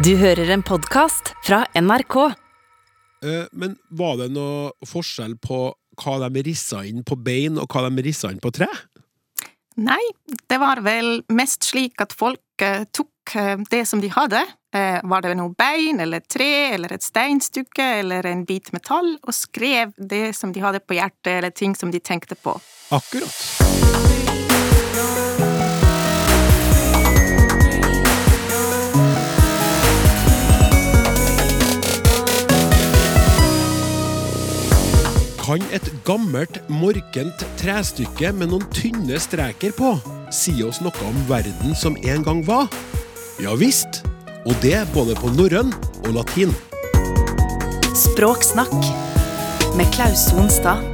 Du hører en podkast fra NRK. Eh, Men var det noe forskjell på hva de rissa inn på bein, og hva de rissa inn på tre? Nei, det var vel mest slik at folk eh, tok eh, det som de hadde. Var det noe bein eller tre eller et steinstykke eller en bit metall, og skrev det som de hadde på hjertet eller ting som de tenkte på. Akkurat. Kan et gammelt, morkent trestykke med noen tynne streker på si oss noe om verden som en gang var? Ja visst, og det både på norrøn og latin. Språksnakk med Klaus Sonstad.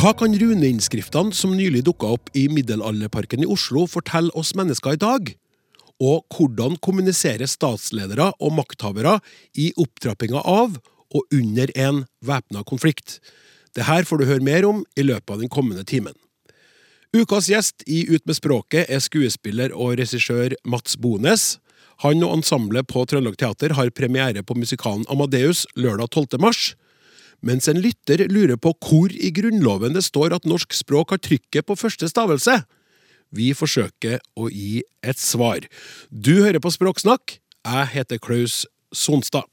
Hva kan runeinnskriftene som nylig dukka opp i Middelalderparken i Oslo fortelle oss mennesker i dag? Og hvordan kommuniserer statsledere og makthavere i opptrappinga av og under en væpna konflikt? Det her får du høre mer om i løpet av den kommende timen. Ukas gjest i Ut med språket er skuespiller og regissør Mats Bones. Han og ensemblet på Trøndelag Teater har premiere på musikalen Amadeus lørdag 12. mars. Mens en lytter lurer på hvor i Grunnloven det står at norsk språk har trykket på første stavelse. Vi forsøker å gi et svar. Du hører på Språksnakk. Jeg heter Klaus Sonstad.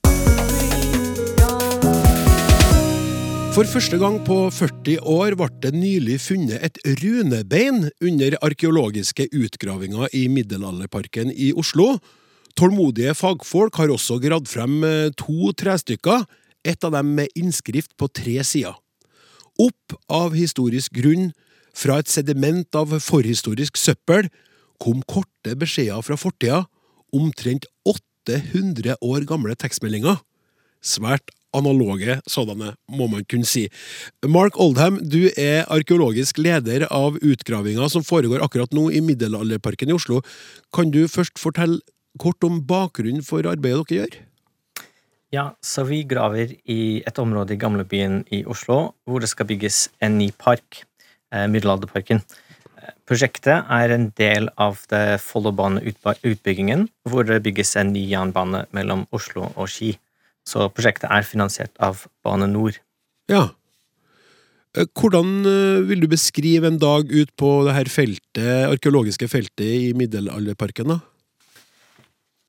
For første gang på 40 år ble det nylig funnet et runebein under arkeologiske utgravinger i Middelalderparken i Oslo. Tålmodige fagfolk har også gravd frem eh, to trestykker, ett av dem med innskrift på tre sider. Opp av historisk grunn, fra et sediment av forhistorisk søppel, kom korte beskjeder fra fortida, omtrent 800 år gamle tekstmeldinger. Svært analoge sådanne, må man kunne si. Mark Oldham, du er arkeologisk leder av utgravinga som foregår akkurat nå i Middelalderparken i Oslo. Kan du først fortelle kort om bakgrunnen for arbeidet dere gjør? Ja, så vi graver i et område i gamlebyen i Oslo hvor det skal bygges en ny park, eh, Middelalderparken. Prosjektet er en del av det Follobaneutbyggingen, hvor det bygges en ny jernbane mellom Oslo og Ski. Så prosjektet er finansiert av Bane Nor. Ja. Eh, Hvordan eh, vil du beskrive en dag ut på det her feltet, arkeologiske feltet i Middelalderparken, da?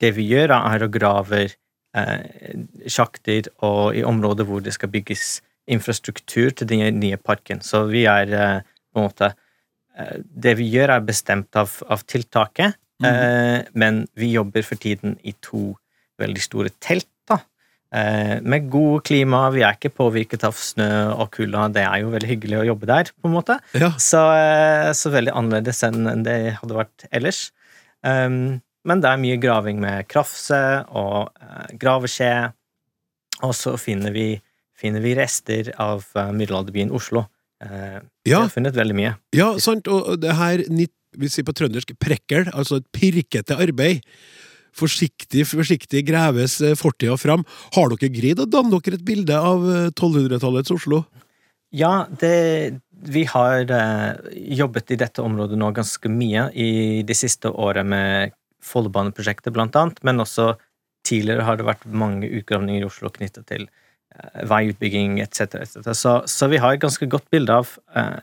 Det vi gjør, er å grave eh, sjakter og i områder hvor det skal bygges infrastruktur til den nye parken. Så vi er eh, på en måte eh, Det vi gjør, er bestemt av, av tiltaket, eh, men vi jobber for tiden i to veldig store telt. Eh, med god klima, vi er ikke påvirket av snø og kulda. Det er jo veldig hyggelig å jobbe der, på en måte. Ja. Så, eh, så veldig annerledes enn det hadde vært ellers. Um, men det er mye graving med krafse og uh, graveskje. Og så finner vi, finner vi rester av middelalderbyen Oslo. ja. Vi har funnet veldig mye. ja sant, og det her, vi sier på trøndersk, prekkel, altså et pirkete arbeid. Forsiktig, forsiktig graves eh, fortida fram. Har dere greid å danne dere et bilde av eh, 1200-tallets Oslo? Ja, det, vi har eh, jobbet i dette området nå ganske mye i de siste årene med Follobaneprosjektet, blant annet, men også tidligere har det vært mange utgravninger i Oslo knyttet til eh, veiutbygging etc. Et Så, så vi har et ganske godt bilde av eh,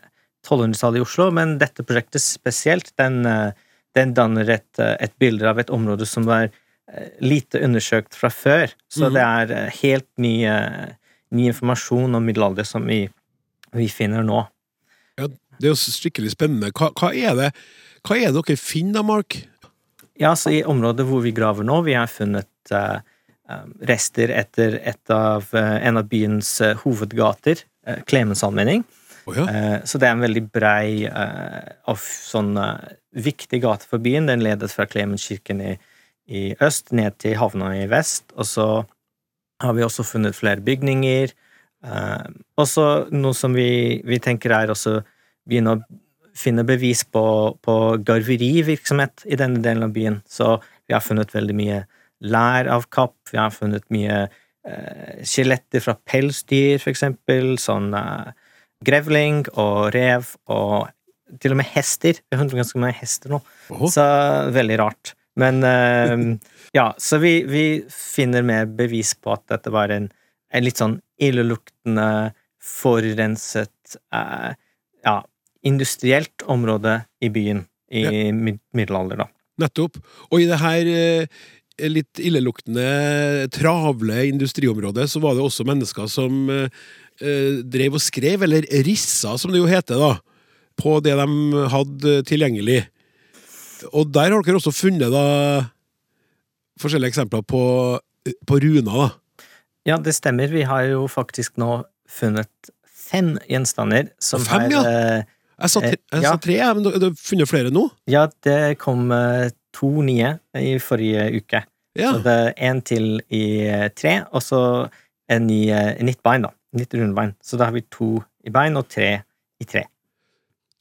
1200-tallet i Oslo, men dette prosjektet spesielt, den, eh, den danner et, eh, et bilde av et område som var eh, lite undersøkt fra før. Så mm. det er eh, helt ny, ny informasjon om middelalder som vi, vi finner nå. Det er jo skikkelig spennende. Hva, hva, er det, hva er det dere finner, Mark? Ja, så i området hvor vi graver nå, vi har funnet eh, rester etter et av, uh, en av byens uh, hovedgater, uh, Klemens allmenning. Å ja. Så det er en veldig brei av sånn viktig gate for byen. Den ledet fra Klemenskirken i, i øst ned til havna i vest, og så har vi også funnet flere bygninger. Eh, og så noe som vi, vi tenker er også begynne å finne bevis på, på garverivirksomhet i denne delen av byen. Så vi har funnet veldig mye lær av kapp, vi har funnet mye eh, skjeletter fra pelsdyr, for eksempel, sånn eh, grevling og rev og til og med hester. Vi har ganske mange hester nå, Oho. så veldig rart. Men eh, ja, så vi, vi finner mer bevis på at dette var en, en litt sånn illeluktende, forurenset eh, ja, industrielt område i byen i Ja. mid middelalder, da. Nettopp. Og i det her eh, litt illeluktende, travle industriområdet, så var det også mennesker som eh, eh, drev og skrev, eller rissa, som det jo heter, da, på det de hadde tilgjengelig. Og der har dere også funnet da forskjellige eksempler på, på runer, da. Ja, det stemmer. Vi har jo faktisk nå funnet fem gjenstander som Fem, er ja. eh, Jeg sa, tre, jeg Ja. sa tre, men du har funnet flere nå? Ja, det kom eh, to nye i forrige uke. Ja. Så det er en til i eh, tre, og så en eh, nytt bein, da. Nytt rundbein. Så da har vi to i bein og tre i tre.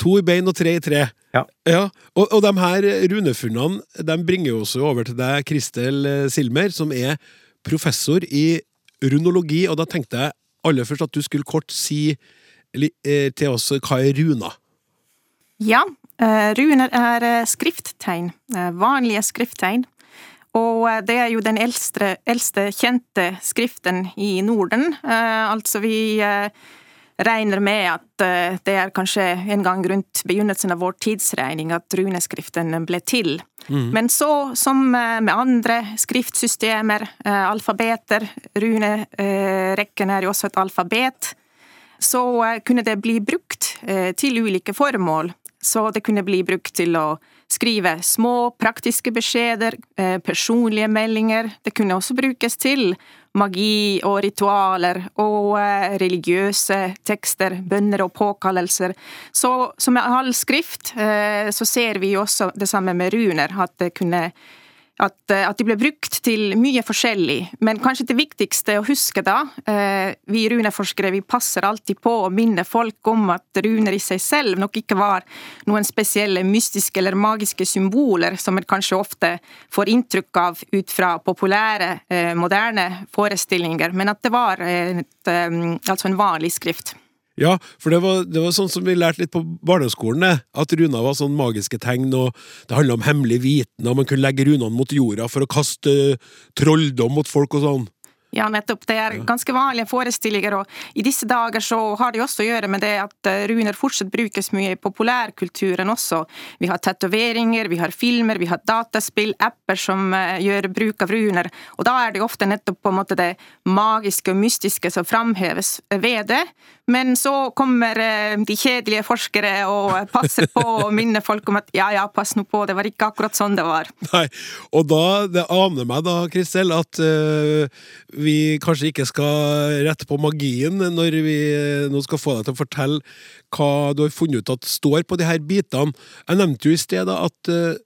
To i bein og tre i tre. Ja. Og, og de her runefunnene de bringer jo også over til deg, Kristel eh, Silmer, som er professor i runologi, og da tenkte jeg aller først at du skulle kort si eh, til oss hva er runer? Ja, eh, runer er eh, skrifttegn. eh, Vanlige skrifttegn. Og eh, det er jo den eldste, eldste kjente skriften i Norden. Eh, Altså, vi eh, regner med at eh, det er kanskje en gang rundt begynnelsen av vår tidsregning at runeskriften ble til. Men så, som eh, med andre skriftsystemer, eh, alfabeter, runerekken er jo også et alfabet, så kunne det bli brukt til ulike formål. Så det kunne bli brukt til å skrive små, praktiske beskjeder, eh, personlige meldinger. Det kunne også brukes til magi og ritualer og eh, religiøse tekster, bønner og påkallelser. Så som med all skrift, eh, så ser vi også det samme med runer, at det kunne at, eh, at de ble brukt til mye forskjellig. Men kanskje det viktigste å huske da, eh, vi runeforskere vi passer alltid på å minne folk om at runer i seg selv nok ikke var noen spesielle mystiske eller magiske symboler som man kanskje ofte får inntrykk av ut fra populære, eh, moderne forestillinger, men at det var et, altså en vanlig skrift. Ja, for det var, det var sånn som vi lærte litt på barneskolen. At runer var sånn magiske tegn, og det handla om hemmelig viten, og man kunne legge runene mot jorda for å kaste eh, trolldom mot folk og sånn. Ja, nettopp. Det er ganske vanlige forestillinger, og i disse dager så har det jo også å gjøre med det at eh, runer fortsatt brukes mye i populærkulturen også. Vi har tatoveringer, vi har filmer, vi har dataspill, apper som eh, gjør bruk av runer, og da er det ofte nettopp på en måte det magiske og mystiske som framheves ved det. Men så kommer eh, de kjedelige forskere og passer på og minner folk om at ja, ja, pass nå på, det var ikke akkurat sånn det var. Nei, og da, det aner meg da, Kristel, at eh, vi kanskje ikke skal rette på magien når vi nå skal få deg til å fortelle hva du har funnet ut at står på de her bitene. Jeg nevnte jo i sted at, eh,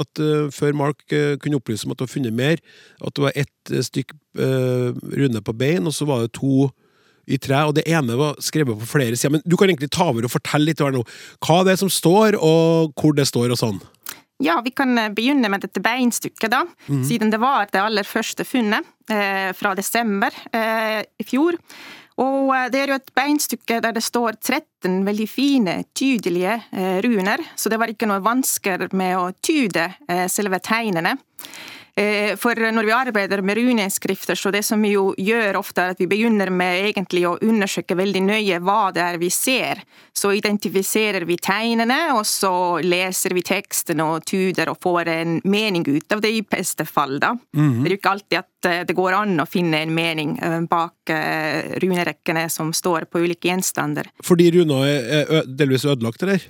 at eh, før Mark eh, kunne opplyse om at du har funnet mer, at det var ett stykk runde på bein, og så var det to i tre, og det ene var skrevet på flere sider. Men du kan egentlig ta over og fortelle litt. Hva det er som står, og hvor det står og sånn. Ja, vi kan eh, begynne med dette beinstykket, da. Siden det var det aller første funnet eh, fra desember eh, i fjor. Og eh, det er jo et beinstykke der det står 13 veldig fine, tydelige eh, runer. Så det var ikke noe vansker med å tyde eh, selve tegnene. Eh, For når vi arbeider med runeskrifter, så det som vi jo gjør ofte, er at vi begynner med egentlig å undersøke veldig nøye hva det er vi ser. Så identifiserer vi tegnene, og så leser vi teksten og tyder og får en mening ut av det i beste fall, da. Det er jo ikke alltid at det går an å finne en mening eh, bak eh, runerekkene som står på ulike gjenstander. Fordi runa er delvis ødelagt, eller?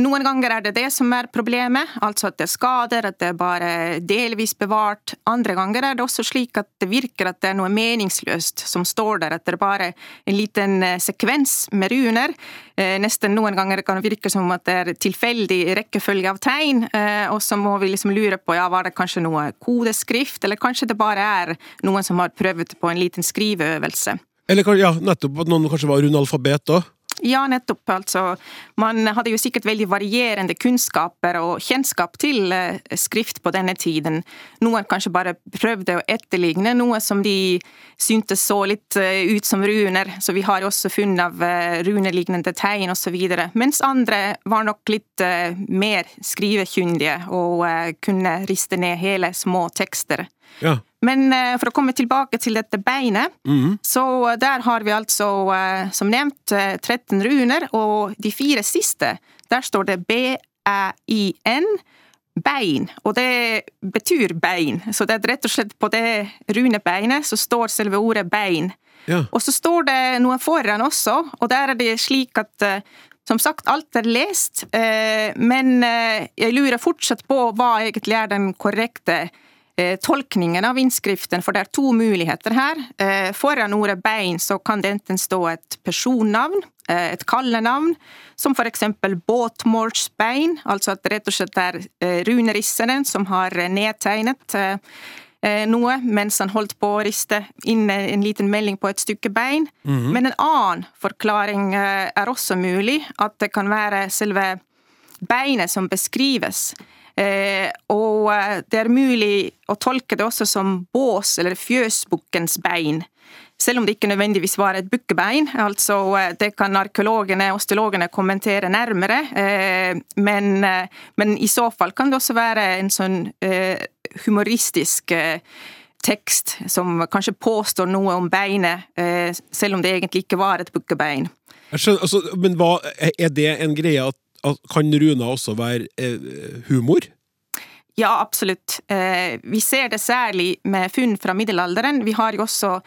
Noen ganger er det det som er problemet, altså at det er skader, at det er bare delvis bevart. Andre ganger er det også slik at det virker at det er noe meningsløst som står der, at det er bare en liten eh, sekvens med runer. Eh, Nesten noen ganger kan virke som at det er tilfeldig rekkefølge av tegn, eh, og så må vi liksom lure på ja, var det kanskje noe kodeskrift, eller kanskje det bare er noen som har prøvd på en liten skriveøvelse. Eller ja, nettopp at noen kanskje var runalfabet da? Ja, nettopp. Altså, man hadde jo sikkert veldig varierende kunnskaper og kjennskap til eh, skrift på denne tiden. Noen kanskje bare prøvde å etterligne noe som de syntes så litt eh, ut som runer, så vi har jo også funn av eh, runelignende tegn osv. Mens andre var nok litt mer skrivekyndige og kunne riste ned hele små tekster. Ja. Men eh, for å komme tilbake til dette beinet, Mhm. så der har vi altså, eh, som nevnt, eh, 13 runer, og de fire siste, der står det B-æ-i-n, bein, og det betyr bein. Så det er rett og slett på det runebeinet så står selve ordet bein. Ja. Og så står det noe foran også, og der er det slik at eh, som sagt, alt er lest, eh, men eh, jeg lurer fortsatt på hva egentlig er den korrekte eh, tolkningen av innskriften, for det er to muligheter her. Eh, Foran ordet bein så kan det enten stå et personnavn, eh, et kallenavn, som eksempel båtmålsbein, altså at det rett og slett er eh, runerisseren som har eh, nedtegnet eh, eh, noe mens han holdt på å riste inn eh, en liten melding på et stykke bein. Men en annen forklaring eh, er også mulig, at det kan være selve beinet som beskrives. Eh, og eh, det er mulig å tolke det også som bås- eller fjøsbukkens bein. Selv om det ikke nødvendigvis var et bukkebein. altså eh, Det kan arkeologene og osteologene kommentere nærmere. Men, men i så fall kan det også være en sånn humoristisk tekst som kanskje påstår noe om beinet, selv om det egentlig ikke var et bukkebein. Jeg skjønner, altså, men hva, er det en greie at kan runer også være eh, humor? Ja, absolutt. Eh, vi ser det særlig med funn fra middelalderen. Vi har jo også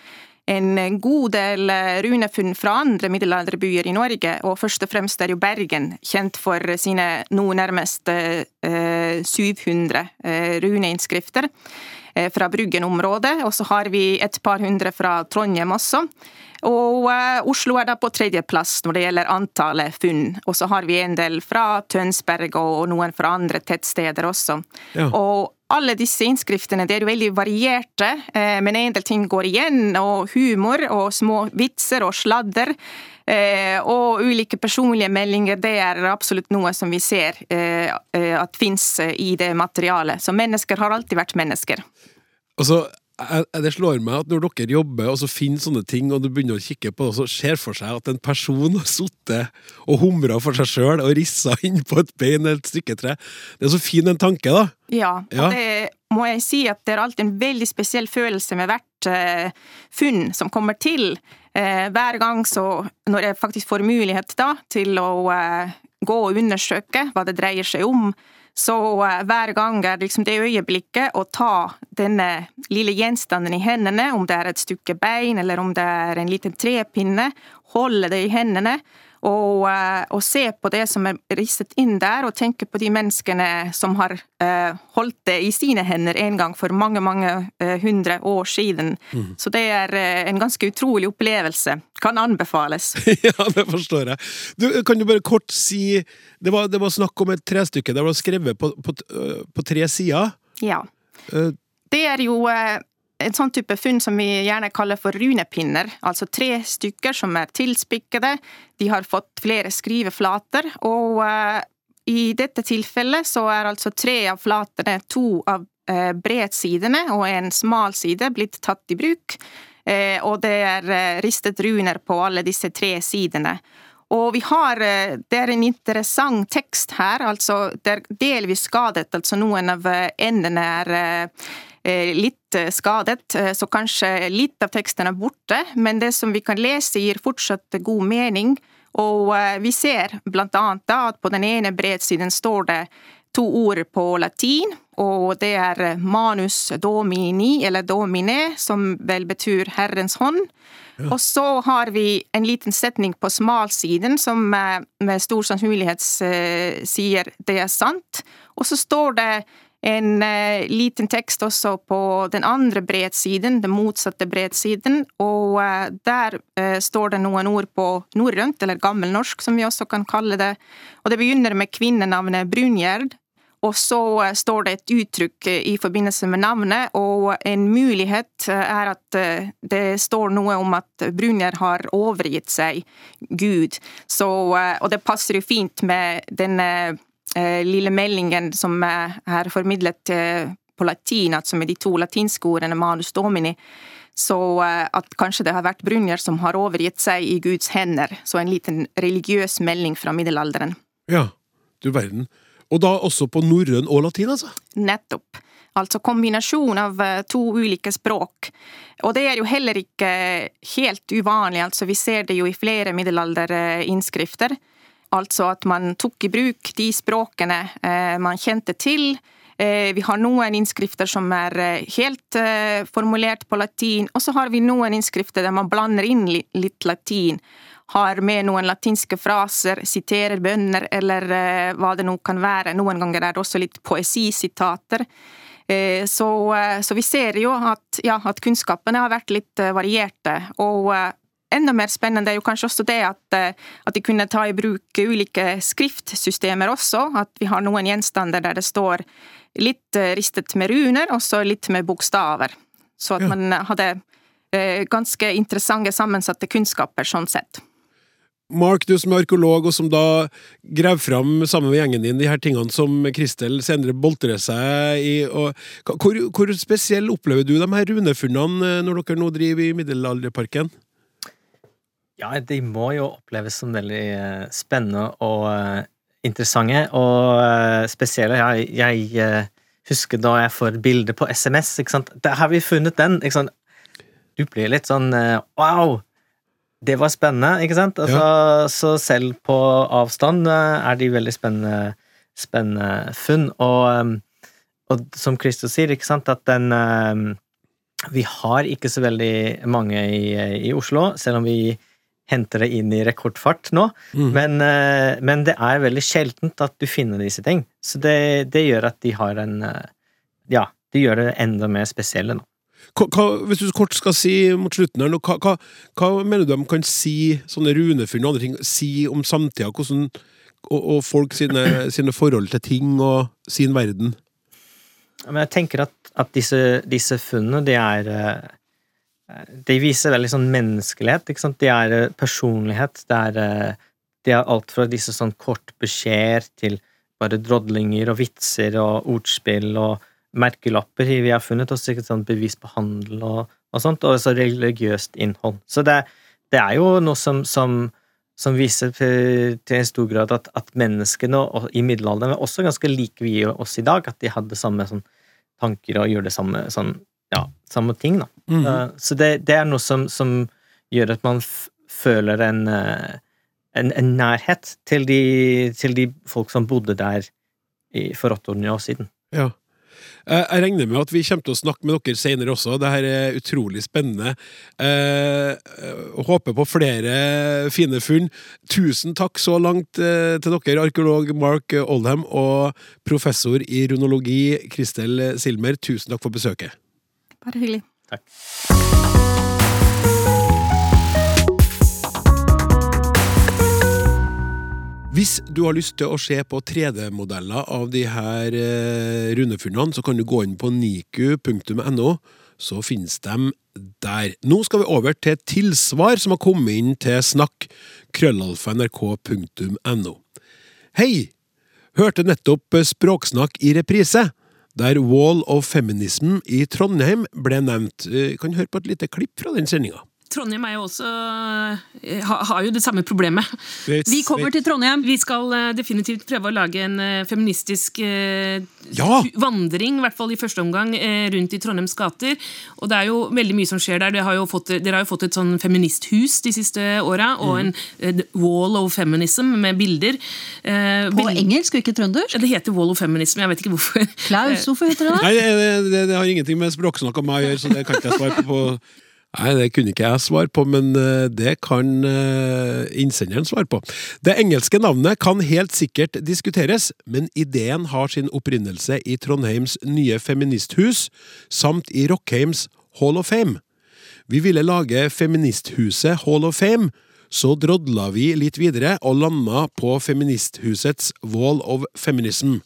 en god del eh, runefunn fra andre middelalderbyer i Norge, og først og fremst er jo Bergen kjent for sine nå nærmest eh, 700 eh, runeinnskrifter fra Bruggen-området, og så har vi et par hundre fra Trondheim også. Og eh, Oslo er da på tredjeplass når det gjelder antallet funn. Og så har vi en del fra Tønsberg og noen fra andre tettsteder også. Ja. Og alle disse innskriftene det er jo veldig varierte, eh, men en del ting går igjen. Og humor og små vitser og sladder. Eh, og ulike personlige meldinger, det er absolutt noe som vi ser at fins i det materialet. Så mennesker har alltid vært mennesker. Altså, jeg- det slår meg at når dere jobber og så finner sånne ting, og du begynner å kikke på det, så ser for seg at en person har sittet og humra for seg sjøl og rissa inn på et bein eller et stykke tre. Det er så fin en tanke, da. Ja, Ja. og det må jeg si at det er alltid en veldig spesiell følelse med hvert eh, funn som kommer til. Eh, hver gang så, når jeg faktisk får mulighet da til å eh, gå og undersøke hva det dreier seg om, så eh, hver gang er liksom det øyeblikket å ta denne lille gjenstanden i hendene, om det er et stykke bein eller om det er en liten trepinne, holde det i hendene og, eh, og se på det som er risset inn der, og tenke på de menneskene som har eh, holdt det i sine hender en gang for mange, mange eh, hundre år siden. Så det er eh, en ganske utrolig opplevelse. Kan anbefales. ja, det forstår jeg. Du, kan du bare kort si Det var, det var snakk om et trestykke det var skrevet på, på, på tre sider. Ja. Eh, Det er jo eh, en sånn type funn som vi gjerne kaller for runepinner. Altså tre stykker som er tilspikkede. De har fått flere skriveflater, og uh, i dette tilfellet så er altså tre av flatene, to av uh, bredsidene og en smal side, blitt tatt i bruk. Uh, og det er ristet runer på alle disse tre sidene. Og vi har, det er en interessant tekst her, altså det er delvis skadet, altså noen av endene er litt eh, skadet, eh, så kanskje litt av teksten er borte, men det som vi kan lese gir fortsatt god mening, og eh, vi ser annet at på den ene bredsiden står det to ord på latin, og det er eh, manus domini, eller domine, som vel betyr Herrens hånd. Og så har vi en liten setning på smalsiden som eh, med stor sannsynlighet eh, sier det er sant. Og så står det en eh, liten tekst også på den andre bredsiden, den motsatte bredsiden, og eh, der eh, står det noen ord på norrønt, eller gammelnorsk som vi også kan kalle det, og det begynner med kvinnenavnet Brungjerd, Og så eh, står det et uttrykk eh, i forbindelse med navnet, og en mulighet eh, er at det står noe om at Brunjar har overgitt seg Gud. Så, og det passer jo fint med denne lille meldingen som er formidlet på latin, altså med de to latinske ordene manus domini. Så at kanskje det har vært Brunner som har overgitt seg i Guds hender. Så en liten religiøs melding fra middelalderen. Ja, du verden. Og da også på norrøn og latin, altså? Nettopp. Altså kombinasjon av eh, to ulike språk. Og det er jo heller ikke helt uvanlig, altså vi ser det jo i flere middelalderinnskrifter. Altså at man tok i bruk de språkene eh, man kjente til. Eh, vi har noen innskrifter som er helt formulert på latin, og så har vi noen innskrifter der man blander inn litt latin har med noen latinske fraser, siterer bønner eller eh, hva det nå kan være. Noen ganger er det også litt poesisitater. Eh, så, eh, så, vi ser jo at, ja, at, kunnskapene har vært litt varierte. Og enda mer spennende er jo kanskje også det at, at de kunne ta i bruk ulike skriftsystemer også. At vi har noen gjenstander der det står litt ristet med runer, og så litt med bokstaver. Så at ja. man hadde ganske interessante sammensatte kunnskaper sånn sett. Mark, du som er arkeolog, og som da graver fram sammen med gjengen din de her tingene som Kristel senere boltrer seg i. Og, hvor, hvor spesiell opplever du de her runefunnene eh, når dere nå driver i Middelalderparken? Ja, de må jo oppleves som veldig uh, spennende og uh, interessante, og uh, spesielle. Jeg, jeg husker da jeg får bilde på SMS, ikke sant. Der har vi funnet den! ikke sant? Du blir litt sånn wow! det var spennende, ikke sant? Altså, ja. Så selv på avstand eh, er de veldig spennende, spennende funn. Og, eh, og, som Kristus sier, ikke sant, at den eh, Vi har ikke så veldig mange i, i Oslo, selv om vi henter det inn i rekordfart nå. Mm. Men, men, det er veldig sjeldent at du finner disse ting. Så det, det gjør at de har en Ja, det gjør det enda mer spesielle nå. Hva, hvis du kort skal si mot slutten her, hva, hva, mener du de kan si, sånne runefunn og andre ting, si om samtida, hvordan, og, og, folk sine, sine, forhold til ting og sin verden? Men jeg tenker at, at disse, disse, funnene, de er eh, De viser veldig sånn menneskelighet. ikke sant? De er eh, personlighet. Det er, de er alt fra disse sånn kortbeskjeder til bare drodlinger og vitser og ordspill og merkelapper vi har funnet, og sikkert sånn bevis på handel og, og sånt, og så religiøst innhold. Så det, det er jo noe som, som, som viser til, en stor grad at, at menneskene og, i middelalderen var også ganske like vi oss i dag, at de hadde samme sånn, tanker og gjorde det samme, sånn, samme ting. Da. Mm -hmm. uh, så det, det, er noe som, som gjør at man føler en, uh, en, en nærhet til de, til de, folk som bodde der i, for 800 år siden. Ja. Eh, jeg regner med at vi kommer til å snakke med dere senere også. Det her er utrolig spennende. Eh, håper på flere fine funn. Tusen takk så langt eh, til dere, arkeolog Mark Oldham og professor i runologi Kristel Silmer. Tusen takk for besøket. Bare hyggelig. Takk. Hvis du har lyst til å se på 3D-modeller av de her rundefunnene, runefunnene, så kan du gå inn på niku.no, så finnes de der. Nå skal vi over til et tilsvar som har kommet inn til snakk krøllalfa.nrk.no. Hei! Hørte nettopp Språksnakk i reprise, der Wall of Feminism i Trondheim ble nevnt. Vi kan høre på et lite klipp fra den sendinga. Trondheim er jo også, eh, har jo det samme problemet. Vi kommer til Trondheim. Vi skal eh, definitivt prøve å lage en eh, feministisk ja! vandring, i hvert fall i første omgang, rundt i Trondheims gater. Og det er jo veldig mye som skjer der. Dere har jo fått, har jo fått et sånn feministhus de siste åra, og en mm. wall of feminism med bilder. På engelsk og ikke trøndersk? Det heter wall of feminism, jeg vet ikke hvorfor. Klaus, hvorfor heter det det? Nei, det, det, det har ingenting med språksnakk om meg å gjøre, så det kan ikke jeg svare på. Nei, det kunne ikke jeg svare på, men eh, det kan eh, innsenderen svare på. Det engelske navnet kan helt sikkert diskuteres, men ideen har sin opprinnelse i Trondheims nye feministhus, samt i Rockheims Hall of Fame. Vi ville lage feministhuset Hall of Fame, så drodla vi litt videre og landa på feministhusets Wall of Feminism.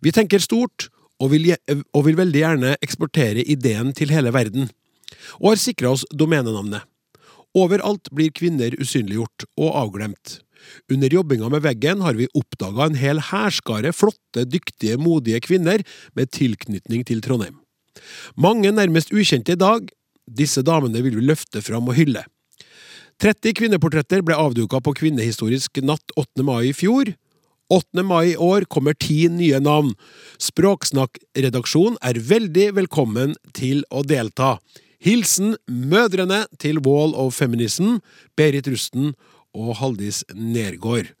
Vi tenker stort, og vil, og vil veldig gjerne eksportere ideen til hele verden, og har sikra oss domenenavnet. Overalt blir kvinner usynliggjort og avglemt. Under jobbinga med veggen har vi oppdaga en hel hærskare flotte, dyktige, modige kvinner med tilknytning til Trondheim. Mange nærmest ukjente i dag, disse damene vil vi løfte fram og hylle. 30 kvinneportretter ble avduka på Kvinnehistorisk natt 8. mai i fjor. 8. mai i år kommer ti nye navn. Språksnakk-redaksjonen er veldig velkommen til å delta. Hilsen mødrene til Wall of Feminism, Berit Rusten og Haldis Nergård.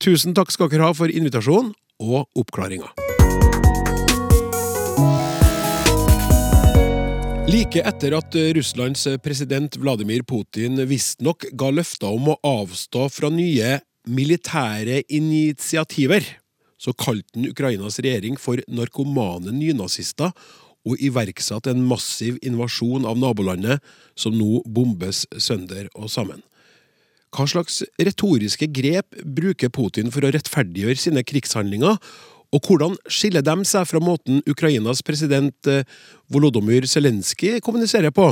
Tusen takk skal dere ha for invitasjonen og oppklaringa. Like etter at Russlands president Vladimir Putin visstnok ga løfter om å avstå fra nye militære initiativer, så kalte han Ukrainas regjering for narkomane nynazister og iverksatte en massiv invasjon av nabolandet, som nå bombes sønder og sammen. Hva slags retoriske grep bruker Putin for å rettferdiggjøre sine krigshandlinger, og hvordan skiller de seg fra måten Ukrainas president eh, Volodymyr Zelenskyj kommuniserer på?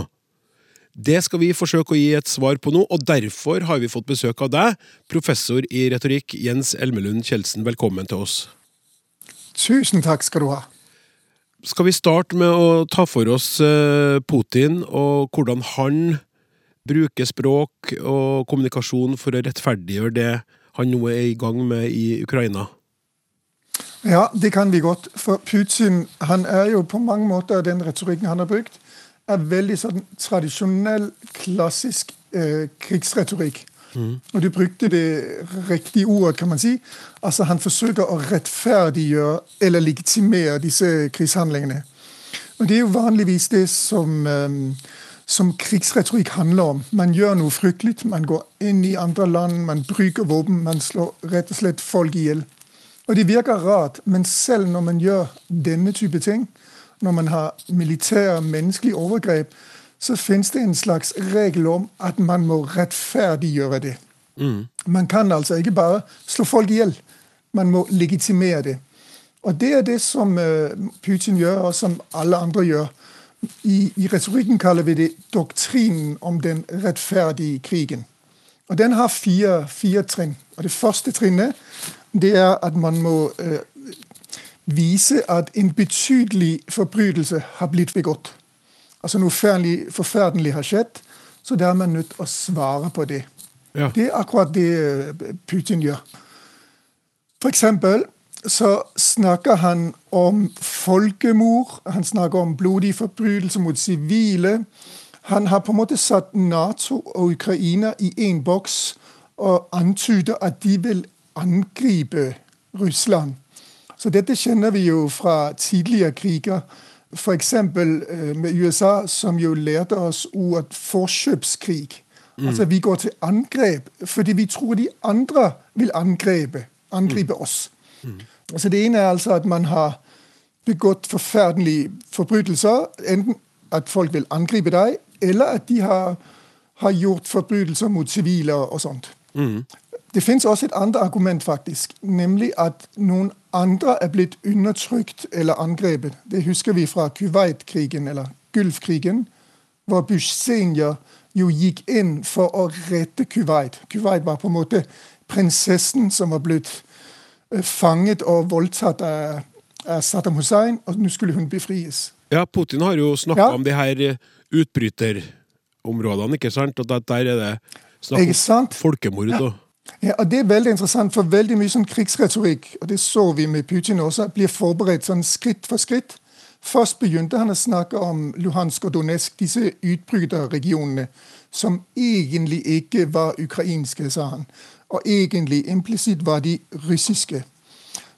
Det skal vi forsøke å gi et svar på nå, og derfor har vi fått besøk av deg, professor i retorikk Jens Elmelund Kjeldsen. Velkommen til oss. Tusen takk skal du ha. Skal vi starte med å ta for oss eh, Putin, og hvordan han bruker språk og kommunikasjon for å rettferdiggjøre det han nå er i gang med i Ukraina? Ja, det kan vi godt. For Putin han er jo på mange måter den retorikken han har brukt, er veldig sånn tradisjonell, klassisk eh, krigsretorikk. Mm. Og du brukte det riktige ordet, kan man si. Altså Han forsøker å rettferdiggjøre eller legitimere disse krigshandlingene. Og Det er jo vanligvis det som, som krigsretorikk handler om. Man gjør noe fryktelig. Man går inn i andre land, man bruker våpen, man slår rett og slett folk i hjel. Og det virker rart, men selv når man gjør denne type ting, når man har militære menneskelige overgrep, så finnes det en slags regel om at man må rettferdiggjøre det. Mm. Man kan altså ikke bare slå folk i hjel. Man må legitimere det. Og det er det som uh, Putin gjør, og som alle andre gjør. I, I, retorikken kaller vi det doktrinen om den rettferdige krigen. Og Den har fire, fire trinn. Og Det første trinnet det er at man må eh, vise at en betydelig forbrytelse har blitt begått. Altså noe forferdelig, forferdelig har skjedd, så der er man nødt til å svare på det. Ja. Det er akkurat det øh, Putin gjør. For eksempel så snakker han om folkemord. Han snakker om blodige forbrytelser mot sivile. Han har på en måte satt Nato og Ukraina i én boks og antyder at de vil angripe Russland. Så dette kjenner vi jo fra tidligere kriger. F.eks. Øh, med USA, som jo lærte oss ordet forkjøpskrig. Mm. Altså Vi går til angrep fordi vi tror de andre vil angripe, angripe mm. oss. Mm. Altså Det ene er altså at man har begått forferdelige forbrytelser. Enten at folk vil angripe deg, eller at de har, har gjort forbrytelser mot sivile og sånt. Mm. Det fins også et annet argument, faktisk, nemlig at noen andre er blitt undertrykt eller angrepet. Det husker vi fra Kuwait-krigen, eller Gulfkrigen, hvor Bush senior jo gikk inn for å redde Kuwait. Kuwait var på en måte prinsessen som var blitt øh, fanget og voldtatt av, Saddam Hussein, og nå skulle hun befries. Ja, Putin har jo snakka ja. om de her øh, utbryterområdene, ikke sant? Og der er det snakk om folkemord. Ja. Ja, og Det er veldig interessant, for veldig mye sånn krigsretorikk og det så vi med Putin også, blir forberedt sånn skritt for skritt. Først begynte han å snakke om Luhansk og Donetsk, disse utbryterregionene, som egentlig ikke var ukrainske, sa han. Og egentlig implisitt var de russiske.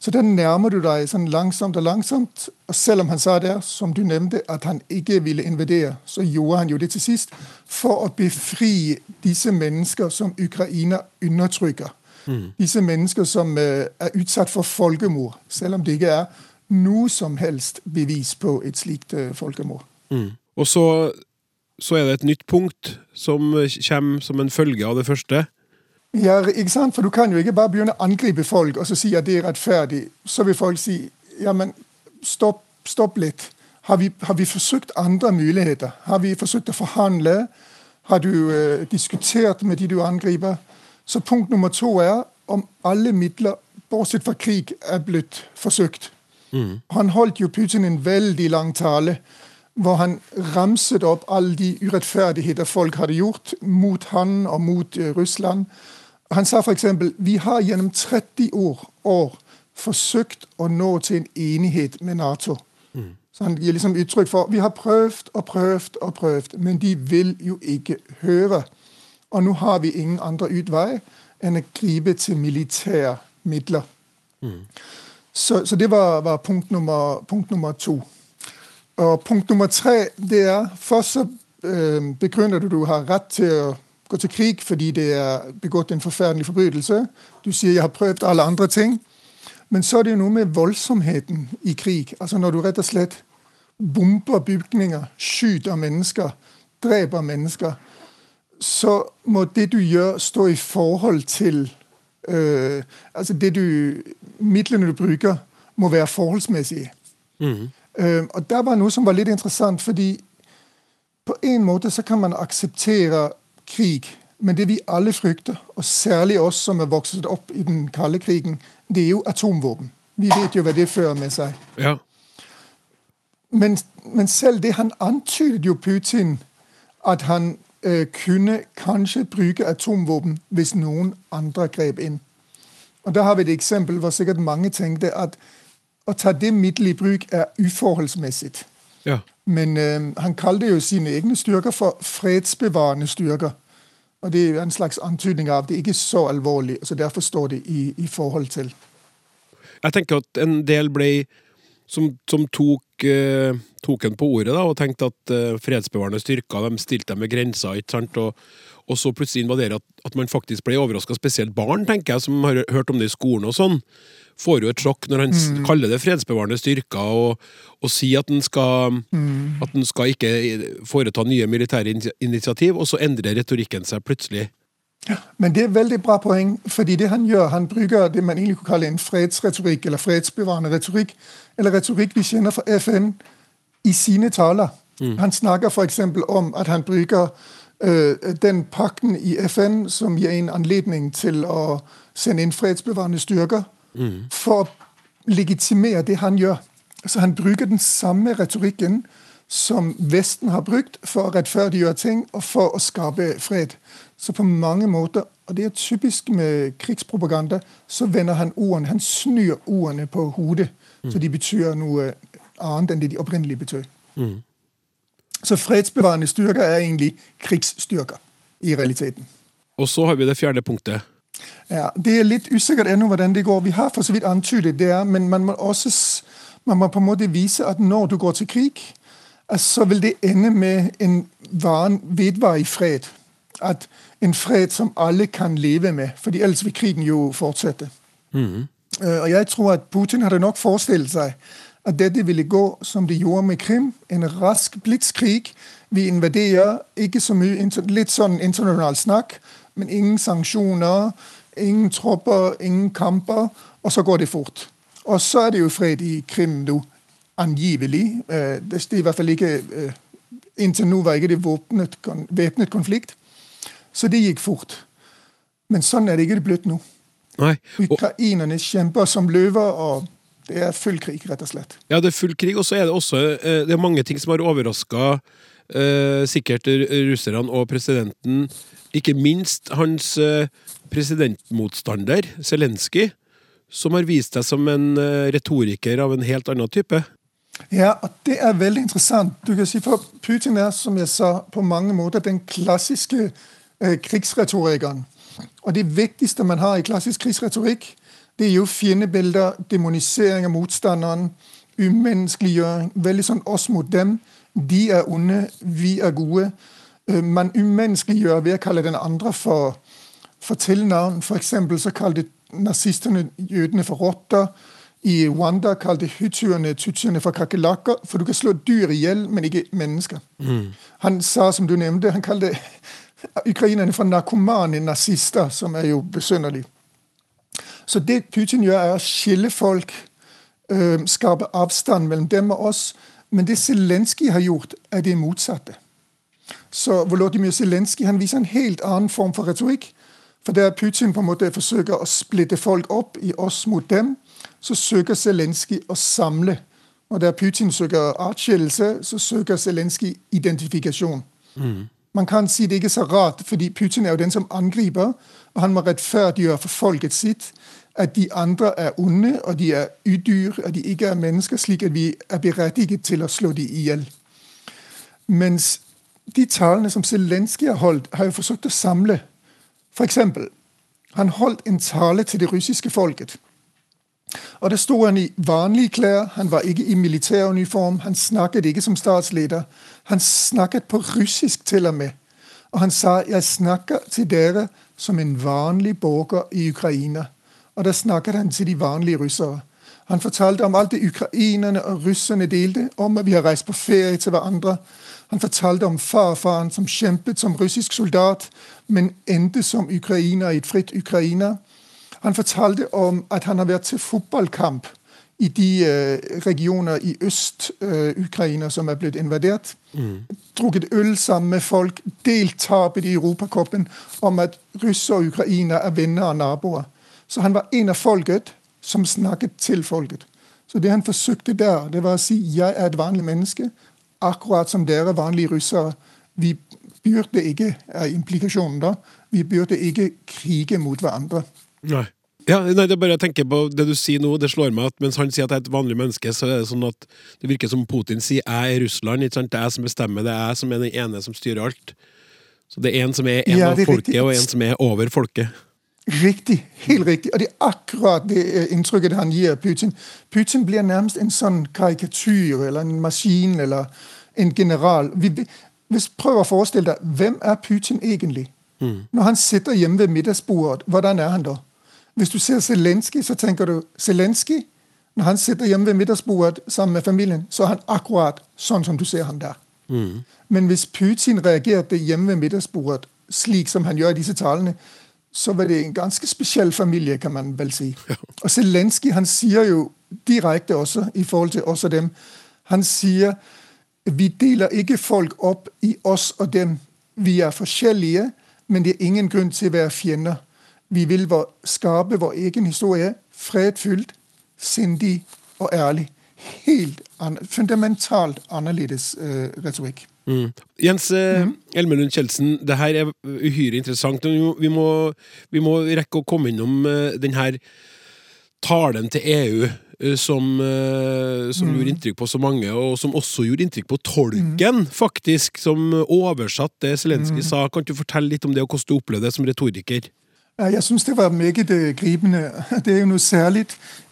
Så da nærmer du deg sånn langsomt og langsomt. Og selv om han sa der, som du nevnte, at han ikke ville invadere, så gjorde han jo det til sist for å befri disse mennesker som Ukraina undertrykker. Mm. Disse mennesker som uh, er utsatt for folkemord, selv om det ikke er noe som helst bevis på et slikt uh, folkemord. Mm. Og så, så, er det et nytt punkt som kommer som en følge av det første. Ja, ikke sant? For du kan jo ikke bare begynne å angripe folk og så si at det er rettferdig. Så vil folk si ja, men stopp, stopp litt. Har vi, har vi, forsøkt andre muligheter? Har vi forsøkt å forhandle? Har du uh, diskutert med de du angriper? Så punkt nummer to er om alle midler, bortsett fra krig, er blitt forsøkt. Mm. Han holdt jo Putin en veldig lang tale hvor han ramset opp alle de urettferdigheter folk hadde gjort mot han og mot uh, Russland. Han sa f.eks.: Vi har gjennom 30 år, år forsøkt å nå til en enighet med Nato. Mm. Så han gir liksom uttrykk for vi har prøvd og prøvd og prøvd, men de vil jo ikke høre. Og nå har vi ingen andre utvei enn å gripe til militære midler. Mm. Så, så, det var, var punkt, nummer, punkt, nummer, to. Og punkt nummer tre det er Først så øh, begrunner du du har rett til å gå til krig fordi det er begått en forferdelig forbrytelse. Du sier 'jeg har prøvd alle andre ting'. Men så er det jo noe med voldsomheten i krig. Altså Når du rett og slett bomber bygninger, skyter mennesker, dreper mennesker, så må det du gjør, stå i forhold til øh, Altså det du Midlene du bruker, må være forholdsmessige. Mm. Uh, og der var noe som var litt interessant, fordi på en måte så kan man akseptere krig. Men det vi alle frykter, og særlig oss som er vokst opp i den kalde krigen, det er jo atomvåpen. Vi vet jo hva det fører med seg. Ja. Men, men, selv det han antydet jo Putin at han eh, kunne kanskje bruke atomvåpen hvis noen andre grep inn. Og Da har vi et eksempel hvor sikkert mange tenkte at å ta det middelet i bruk er uforholdsmessig. Ja. Men øh, han kalte jo sine egne styrker for fredsbevarende styrker. Og det er jo en slags antydning av at det ikke er så alvorlig. så Derfor står det i, i forhold til. Jeg tenker at en del ble som, som tok, eh, tok en på ordet da, og tenkte at eh, fredsbevarende styrker de stilte dem med grenser. ikke sant? Og, og så plutselig invaderer at, at man faktisk ble overraska, spesielt barn, tenker jeg, som har hørt om det i skolen og sånn får jo et sjokk når han mm. kaller det fredsbevarende styrker, og, og sier at han skal, mm. at den skal ikke foreta nye militære initiativ, og så endrer retorikken seg plutselig. Ja, men det er et veldig bra poeng, fordi det han gjør, han bruker det man egentlig kunne kalle en fredsretorikk, eller fredsbevarende retorikk, eller retorikk vi kjenner fra FN, i sine taler. Mm. Han snakker f.eks. om at han bruker øh, den pakten i FN som gir en anledning til å sende inn fredsbevarende styrker mm. for å legitimere det han gjør. Så han bruker den samme retorikken som Vesten har brukt for å rettferdiggjøre ting og for å skape fred. Så på mange måter, og det er typisk med krigspropaganda, så vender han ordene, han snur ordene på hodet, mm. så de betyr noe annet enn det de opprinnelig betød. Mm. Så fredsbevarende styrker er egentlig krigsstyrker i realiteten. Og så har vi det fjerde punktet. Ja, Det er litt usikkert ennå hvordan det går. Vi har for så vidt antydet det, men man må også man må på en måte vise at når du går til krig, så vil det ende med en vedvarig fred. At En fred som alle kan leve med, fordi ellers vil krigen jo fortsette. Mm. Og Jeg tror at Putin hadde nok forestilt seg at dette ville gå som det gjorde med Krim. En rask blitskrig. Vi invaderer, ikke så mye, litt sånn internasjonal snakk men ingen sanksjoner, ingen tropper, ingen kamper, og så går det fort. Og så er det jo fred i Krim nå, angivelig. Eh, det er i hvert fall ikke eh, Inntil nå var ikke det våpnet, væpnet konflikt. Så det gikk fort. Men sånn er det ikke blitt nå. Nei. Ukrainerne kjemper som løver, og det er full krig, rett og slett. Ja, det er full krig, og så er det også eh, det er mange ting som har overraska eh, sikkert russerne og presidenten ikke minst hans eh, presidentmotstander, Zelenskyj, som har vist seg som en eh, retoriker av en helt annen type. Ja, og det er veldig interessant. Du kan si for Putin er, som jeg sa, på mange måter den klassiske eh, krigsretorikeren. Og det viktigste man har i klassisk krigsretorikk, det er jo fiendebilder, demonisering av motstanderen, umenneskeliggjøring. Veldig sånn oss mot dem. De er onde, vi er gode. Øh, man umenneskeliggjør ved å kalle den andre for, for tilnavn. Eksempel så kalte nazistene jødene for rotter. I Rwanda kalte hutuene tutsiene for kakerlakker. For du kan slå dyr i hjel, men ikke mennesker. Mm. Han sa, som du nevnte, han kalte ukrainerne for narkomane nazister, som er jo besynderlig. Så det Putin gjør, er å skille folk øh, skape avstand mellom dem og oss. Men det Zelenskyj har gjort, er det motsatte. Så Volodymyr Zelenskyj han viser en helt annen form for retorikk. For der Putin på en måte forsøker å splitte folk opp i oss mot dem, så søker Zelenskyj å samle. Og der Putin søker atskillelse, så søker Zelenskyj identifikasjon. Mm. Man kan si det ikke er så rart, fordi Putin er jo den som angriper, og han må rettferdiggjøre for folket sitt at de andre er onde, og de er udyr, og de ikke er mennesker, slik at vi er berettiget til å slå dem i hjel. Mens de talene som Zelenskyj har holdt, har jo forsøkt å samle. For eksempel, han holdt en tale til det russiske folket. Og Der sto han i vanlige klær, han var ikke i militæruniform, han snakket ikke som statsleder. Han snakket på russisk til og med. Og han sa 'Jeg snakker til dere som en vanlig borger i Ukraina'. Og da snakket han til de vanlige russere. Han fortalte om alt det ukrainerne og russerne delte, om at vi har reist på ferie til hverandre. Han fortalte om farfaren som kjempet som russisk soldat, men endte som ukrainer i et fritt Ukraina. Han fortalte om at han har vært til fotballkamp i de uh, regioner i Øst-Ukraina som er blitt invadert. Mm. Drukket øl sammen med folk, delt tapet i Europacupen om at russere og ukrainere er venner og naboer. Så han var en av folket som snakket til folket. Så det han forsøkte der, det var å si jeg er et vanlig menneske, akkurat som dere vanlige russere. Vi burde ikke, er implikasjonen da, vi burde ikke krige mot hverandre. Nei. Ja, nei, det er bare jeg tenker på det du sier nå, det slår meg at mens han sier at jeg er et vanlig menneske, så er det sånn at det virker som Putin sier jeg er Russland, ikke sant? det er jeg som bestemmer, det er jeg som er den ene som styrer alt. Så det er en som er en ja, av folket, riktig. og en som er over folket. Riktig. Helt riktig. Og det er akkurat det øh, inntrykket han gir Putin. Putin blir nærmest en sånn karikatur eller en maskin eller en general. Hvis Prøv å forestille deg hvem er Putin egentlig? Mm. Når han sitter hjemme ved middagsbordet, hvordan er han da? Hvis du ser Zelenskyj, så tenker du Zelenskyj Når han sitter hjemme ved middagsbordet sammen med familien, så er han akkurat sånn som du ser han der. Mm. Men hvis Putin reagerte hjemme ved middagsbordet slik som han gjør i disse talene, så var det en ganske spesiell familie, kan man vel si. Og Zelenskyj han sier jo direkte også i forhold til oss og dem Han sier vi deler ikke folk opp i oss og dem. Vi er forskjellige, men det er ingen grunn til å være fiender. Vi vil skape vår egen historie fredfylt, sindig og ærlig. Helt an fundamentalt annerledes uh, retorikk. Mm. Jens eh, mm. Elmelund Kjeldsen, det her er uhyre interessant. Vi må, vi må rekke å komme innom uh, den her talen til EU uh, som, uh, som mm. gjorde inntrykk på så mange, og som også gjorde inntrykk på tolken, mm. faktisk, som oversatt det Zelenskyj mm. sa. Kan du fortelle litt om det, og hvordan du opplevde det som retoriker? Jeg syns det var meget gripende. Det er jo noe særlig.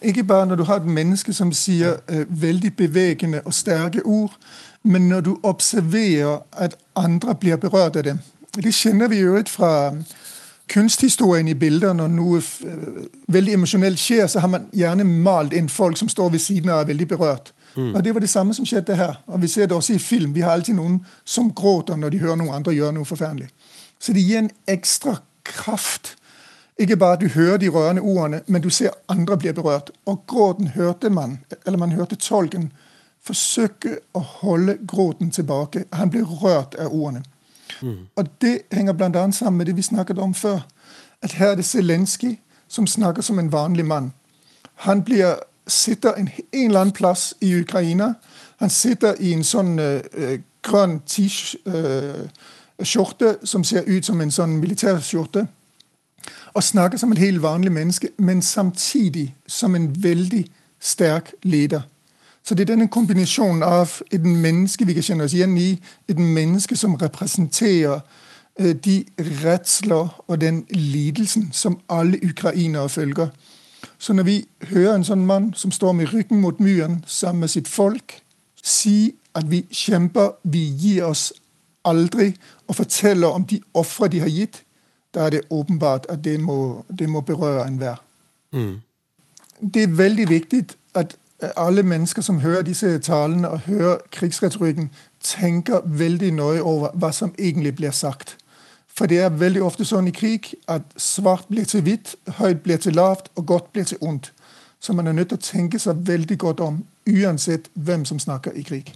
Ikke bare når du har et menneske som sier veldig bevegende og sterke ord, men når du observerer at andre blir berørt av det Det kjenner vi jo fra kunsthistorien i bilder. Når noe øh, veldig emosjonelt skjer, så har man gjerne malt inn folk som står ved siden av og er veldig berørt. Mm. Og Det var det samme som skjedde her. Og Vi ser det også i film. Vi har alltid noen som gråter når de hører noen andre gjøre noe forferdelig. Så det gir en ekstra kraft. Ikke bare at du hører de rørende ordene, men du ser andre blir berørt. Og gråten hørte man, eller man hørte tolken forsøke å holde gråten tilbake. Han blir rørt av ordene. Mm. Og Det henger bl.a. sammen med det vi snakket om før. At Her er det Zelenskyj som snakker som en vanlig mann. Han blir, sitter en, en eller annen plass i Ukraina. Han sitter i en sånn uh, grønn T-skjorte uh, som ser ut som en sånn militærskjorte. Og snakker som et helt vanlig menneske, men samtidig som en veldig sterk leder. Så det er denne kombinasjonen av et menneske vi kan kjenne oss igjen i, et menneske som representerer øh, de redsler og den lidelsen som alle ukrainere følger. Så når vi hører en sånn mann som står med ryggen mot myren sammen med sitt folk, si at vi kjemper, vi gir oss aldri, og forteller om de ofre de har gitt, da er det åpenbart at det må, det må berøre enhver. Mm. Det er veldig viktig at alle mennesker som hører disse talene og hører krigsretorikken, tenker veldig nøye over hva som egentlig blir sagt. For det er veldig ofte sånn i krig at svart blir til hvitt, høyt blir til lavt og godt blir til ondt. Så man er nødt til å tenke seg veldig godt om, uansett hvem som snakker i krig.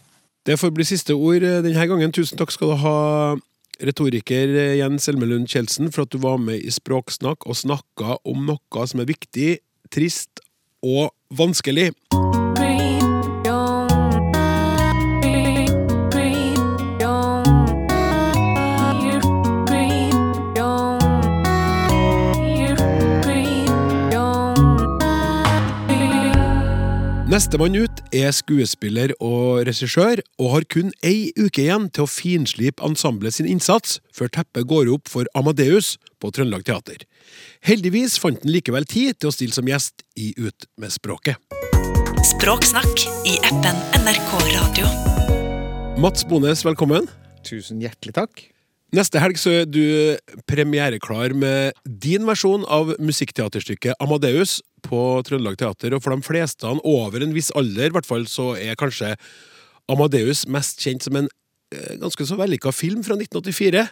Det får bli siste ord denne gangen. Tusen takk skal du ha, retoriker Jens Elmelund Kjeldsen, for at du var med i Språksnakk og snakka om noe som er viktig, trist og vanskelig. Nestemann ut er skuespiller og regissør, og har kun ei uke igjen til å finslipe ensemblet sin innsats før teppet går opp for Amadeus på Trøndelag Teater. Heldigvis fant han likevel tid til å stille som gjest i Ut med språket. Språksnakk i appen NRK Radio. Mats Bones, velkommen. Tusen hjertelig takk. Neste helg så er du premiereklar med din versjon av musikkteaterstykket Amadeus på Trøndelag Teater. Og for de fleste over en viss alder, i hvert fall, så er kanskje Amadeus mest kjent som en eh, ganske så vellykka film fra 1984.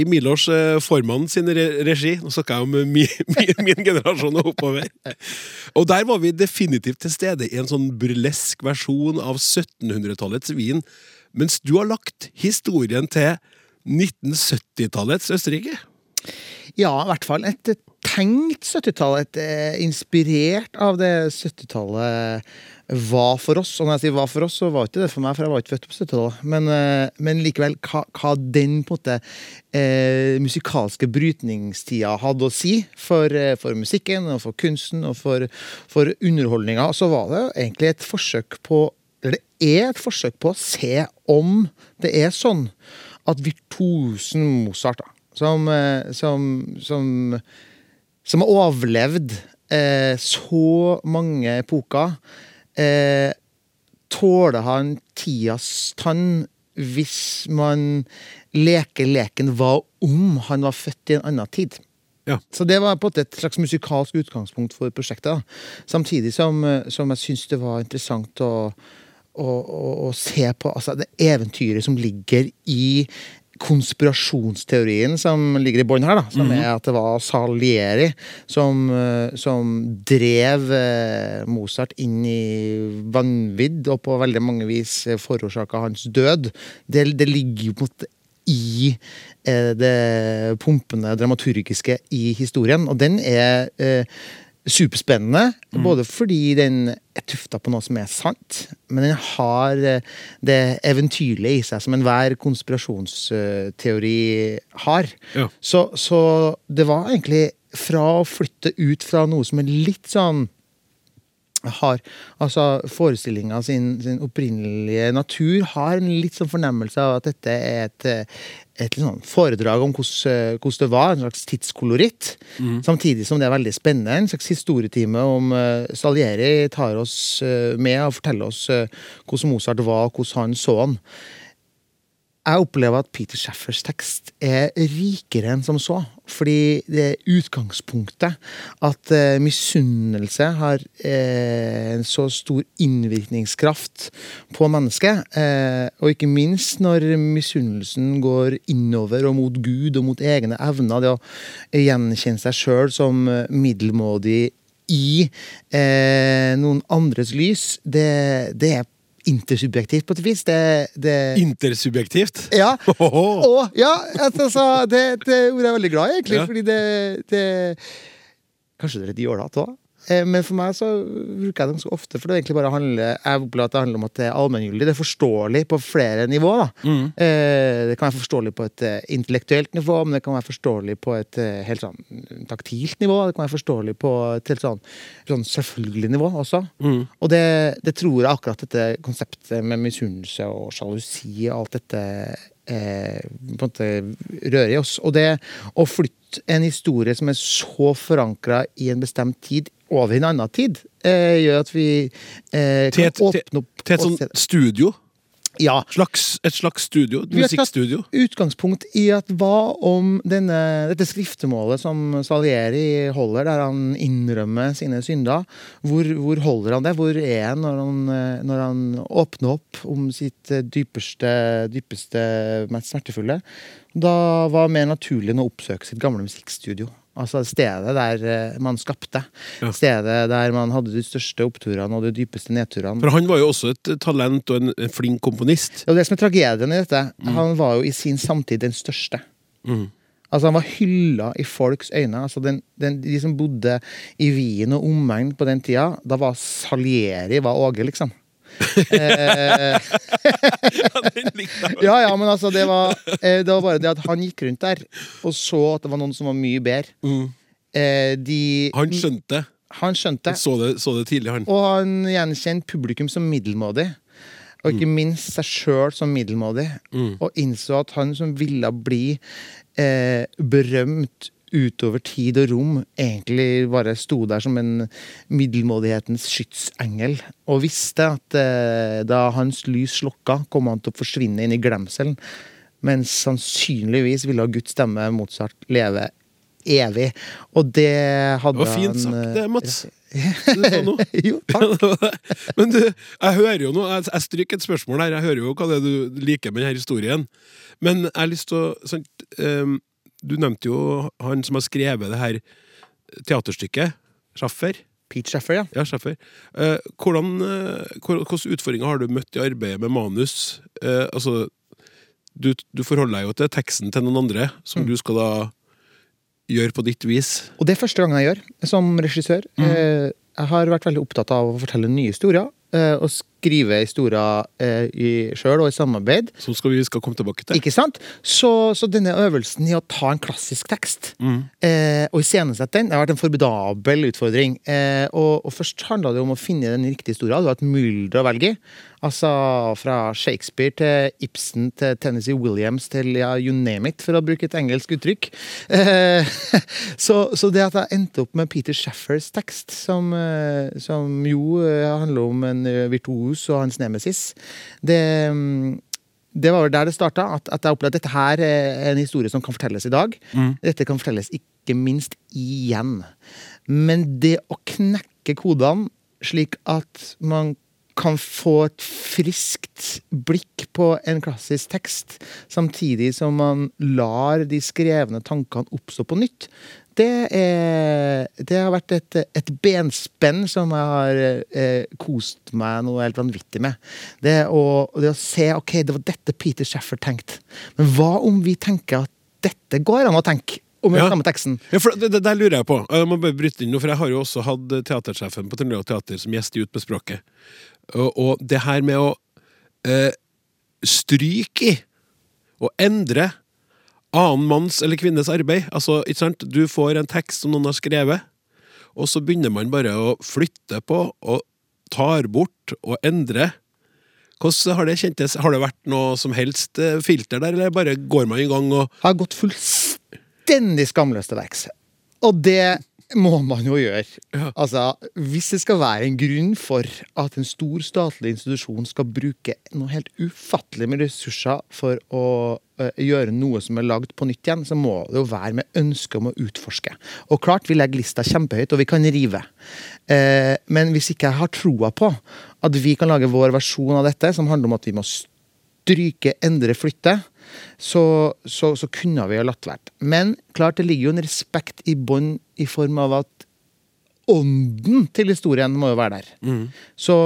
I Milos eh, Formann sin regi. Nå snakker jeg om min, min, min, generasjon og oppover. Og der var vi definitivt til stede i en sånn burlesk versjon av 1700-tallets Wien. Mens du har lagt historien til 1970-tallets Østerrike? Ja, i hvert fall et tenkt 70-tall. Et eh, inspirert av det 70-tallet var for oss. Og når jeg sier var for oss, så var ikke det for meg, for jeg var ikke født på 70-tallet. Men, eh, men, likevel, hva, hva den på en måte eh, musikalske brytningstida hadde å si for, eh, for, musikken og for kunsten og for, for underholdninga, så var det egentlig et forsøk på Eller det er et forsøk på å se om det er sånn at virtuosen Mozart, da, som, eh, som, som, som har overlevd eh, så mange epoker, eh, tåler han tidas tann hvis man leker leken hva om han var født i en annen tid? Ja. Så det var på et slags musikalsk utgangspunkt for prosjektet. Da. Samtidig som, eh, som jeg syns det var interessant å, å, se på altså, det eventyret som ligger i konspirasjonsteorien som ligger i bånn her, da, som mm -hmm. er at det var Salieri som, eh, som drev eh, Mozart inn i vanvidd, og på veldig mange vis forårsaka hans død. Det, det ligger jo på en måte i eh, det pumpende dramaturgiske i historien, og den er eh, superspennende. Mm. Både fordi den er tufta på noe som er sant, men den har eh, det eventyrlige i seg som enhver konspirasjonsteori har. Ja. Så, så, det var egentlig fra å flytte ut fra noe som er litt sånn har Altså forestillinga sin, sin, opprinnelige natur har en litt sånn fornemmelse av at dette er et, et sånn foredrag om hvordan, hvordan, det var, en slags tidskoloritt. Mm. Samtidig som det er veldig spennende. En slags historietime om uh, Salieri tar oss uh, med og forteller oss uh, hvordan Mozart var, og hvordan han så han jeg opplever at Peter Shaffers tekst er rikere enn som så. Fordi det er utgangspunktet at eh, misunnelse har eh, en så stor innvirkningskraft på mennesket. Eh, og ikke minst når misunnelsen går innover og mot Gud og mot egne evner. Det å gjenkjenne seg sjøl som middelmådig i noen andres lys, det, det er intersubjektivt, på et vis. Det, det... Intersubjektivt? Ja. Og, ja altså, det, det ordet er jeg veldig glad i, egentlig. Ja. Fordi det, det Kanskje det er litt jålete òg? Eh, men for meg så bruker jeg det ganske ofte, for det egentlig bare handler jeg opplever at det handler om at det er allmenngyldig. Det er forståelig på flere nivåer. Mm. Eh, det kan være forståelig på et eh, intellektuelt nivå, men det kan være forståelig på et helt sånn taktilt nivå. Det kan være forståelig på et helt sånn, sånn selvfølgelig nivå også. Mm. Og det, det, tror jeg akkurat dette konseptet med misunnelse og sjalusi og alt dette eh, på en måte rører i oss. Og det å flytte en historie som er så forankra i en bestemt tid, over i en annen tid, eh, gjør at vi eh, kan et, åpne opp Til et sånt studio? Ja. Slags, et slags studio? Musikkstudio? Utgangspunkt i at hva om denne, dette skriftemålet som Salieri holder, der han innrømmer sine synder, hvor, hvor holder han det? Hvor er han når han, når han åpner opp om sitt dypeste, dypeste, mest smertefulle? Da var det mer naturlig enn å oppsøke sitt gamle musikkstudio. Altså stedet der eh, man skapte. Ja. Stedet der man hadde de største oppturene og de dypeste nedturene. For han var jo også et talent og en, en flink komponist. Og det som er tragedien i dette, han var jo i sin samtid den største. Mm. Altså Han var hylla i folks øyne. Altså den, den, De som bodde i Wien og omegn på den tida, da var Salieri var Åge, liksom. Eh, ja, ja, men altså, det var, eh, det var bare det at han gikk rundt der og så at det var noen som var mye bedre. Mm. Eh, de, Han skjønte han skjønte så det, så det tidlig, han. Og han gjenkjente publikum som middelmådig. Og ikke minst seg sjøl som middelmådig. Mm. Og innså at han som ville bli eh, berømt utover tid og rom, egentlig bare sto der som en middelmådighetens skytsengel. Og visste at eh, da hans lys slokka, kom han til å forsvinne inn i glemselen. Mens sannsynligvis ville Guds stemme Mozart leve evig. Og det hadde han Det var fint han, sagt, det, eh, Mats. Du sa noe. jo, takk. Men du, jeg hører jo noe Jeg, jeg stryker et spørsmål her. Jeg hører jo hva det er du liker med denne historien. Men jeg har lyst til å sånn, ehm, Du nevnte jo han som har skrevet det her teaterstykket. Schaffer. Pete Schaffer, ja. Ja, Schaffer. Eh, hvordan, eh, hvilke utfordringer har du møtt i arbeidet med manus? Eh, altså, du, du forholder deg jo til teksten til noen andre, som Mm. du skal da gjøre på ditt vis. Og det er første gang jeg gjør som regissør. Eh, Jeg har vært veldig opptatt av å fortelle nye historier. eh, Og skrive historier eh, sjøl og i samarbeid. Som skal vi skal komme tilbake til. Ikke sant? Så, så denne øvelsen i å ta en klassisk tekst Mm. eh, og iscenesette den, det har vært en formidabel utfordring. Eh, og, og først handla det om å finne den riktige historien. Det var et mylder å velge i. Altså fra Shakespeare til Ibsen til Tennessee Williams til ja, you name it, for å bruke et engelsk uttrykk. Eh, så, så det at jeg endte opp med Peter Shaffers tekst, som, eh, som jo eh, handler om en eh, virtuos og hans nemesis, det mm, det var vel der det starta. At, at jeg opplevde at dette her er en historie som kan fortelles i dag. Dette kan fortelles ikke minst igjen. Men det å knekke kodene slik at man kan få et friskt blikk på en klassisk tekst, samtidig som man lar de skrevne tankene oppstå på nytt, det, er, det har vært et, et benspenn som jeg har eh, kost meg noe helt vanvittig med. Det å, det å se ok, det var dette Peter Shaffer tenkte. Men hva om vi tenker at dette går an å tenke om Ja. samme teksten? Ja, for det, det der lurer jeg på. Jeg må bare bryte inn nå, for jeg har jo også hatt teatersjefen på Trøndelag Teater som gjest i Ut med språket. Og, og det her med å eh, stryke i og endre annen manns eller kvinnes arbeid. Altså, ikke sant? Du får en tekst som noen har skrevet, og så begynner man bare å flytte på og tar bort og endre. Hvordan har det kjentes? Har det vært noe som helst eh, filter der, eller bare går man i gang og har gått fullstendig skamløst til verks. Og det må man jo gjøre. Altså, Hvis det skal være en grunn for at en stor statlig institusjon skal bruke noe helt ufattelig med ressurser for å uh, gjøre noe som er lagd på nytt igjen, så må det jo være med ønske om å utforske. Og klart, vi legger lista kjempehøyt, og vi kan rive. Uh, men hvis ikke jeg har troa på at vi kan lage vår versjon av dette, som handler om at vi må stryke, endre, flytte, så, så, så kunne vi ha latt være. Men klart det ligger jo en respekt i bånn i form av at ånden til historien må jo være der. Så,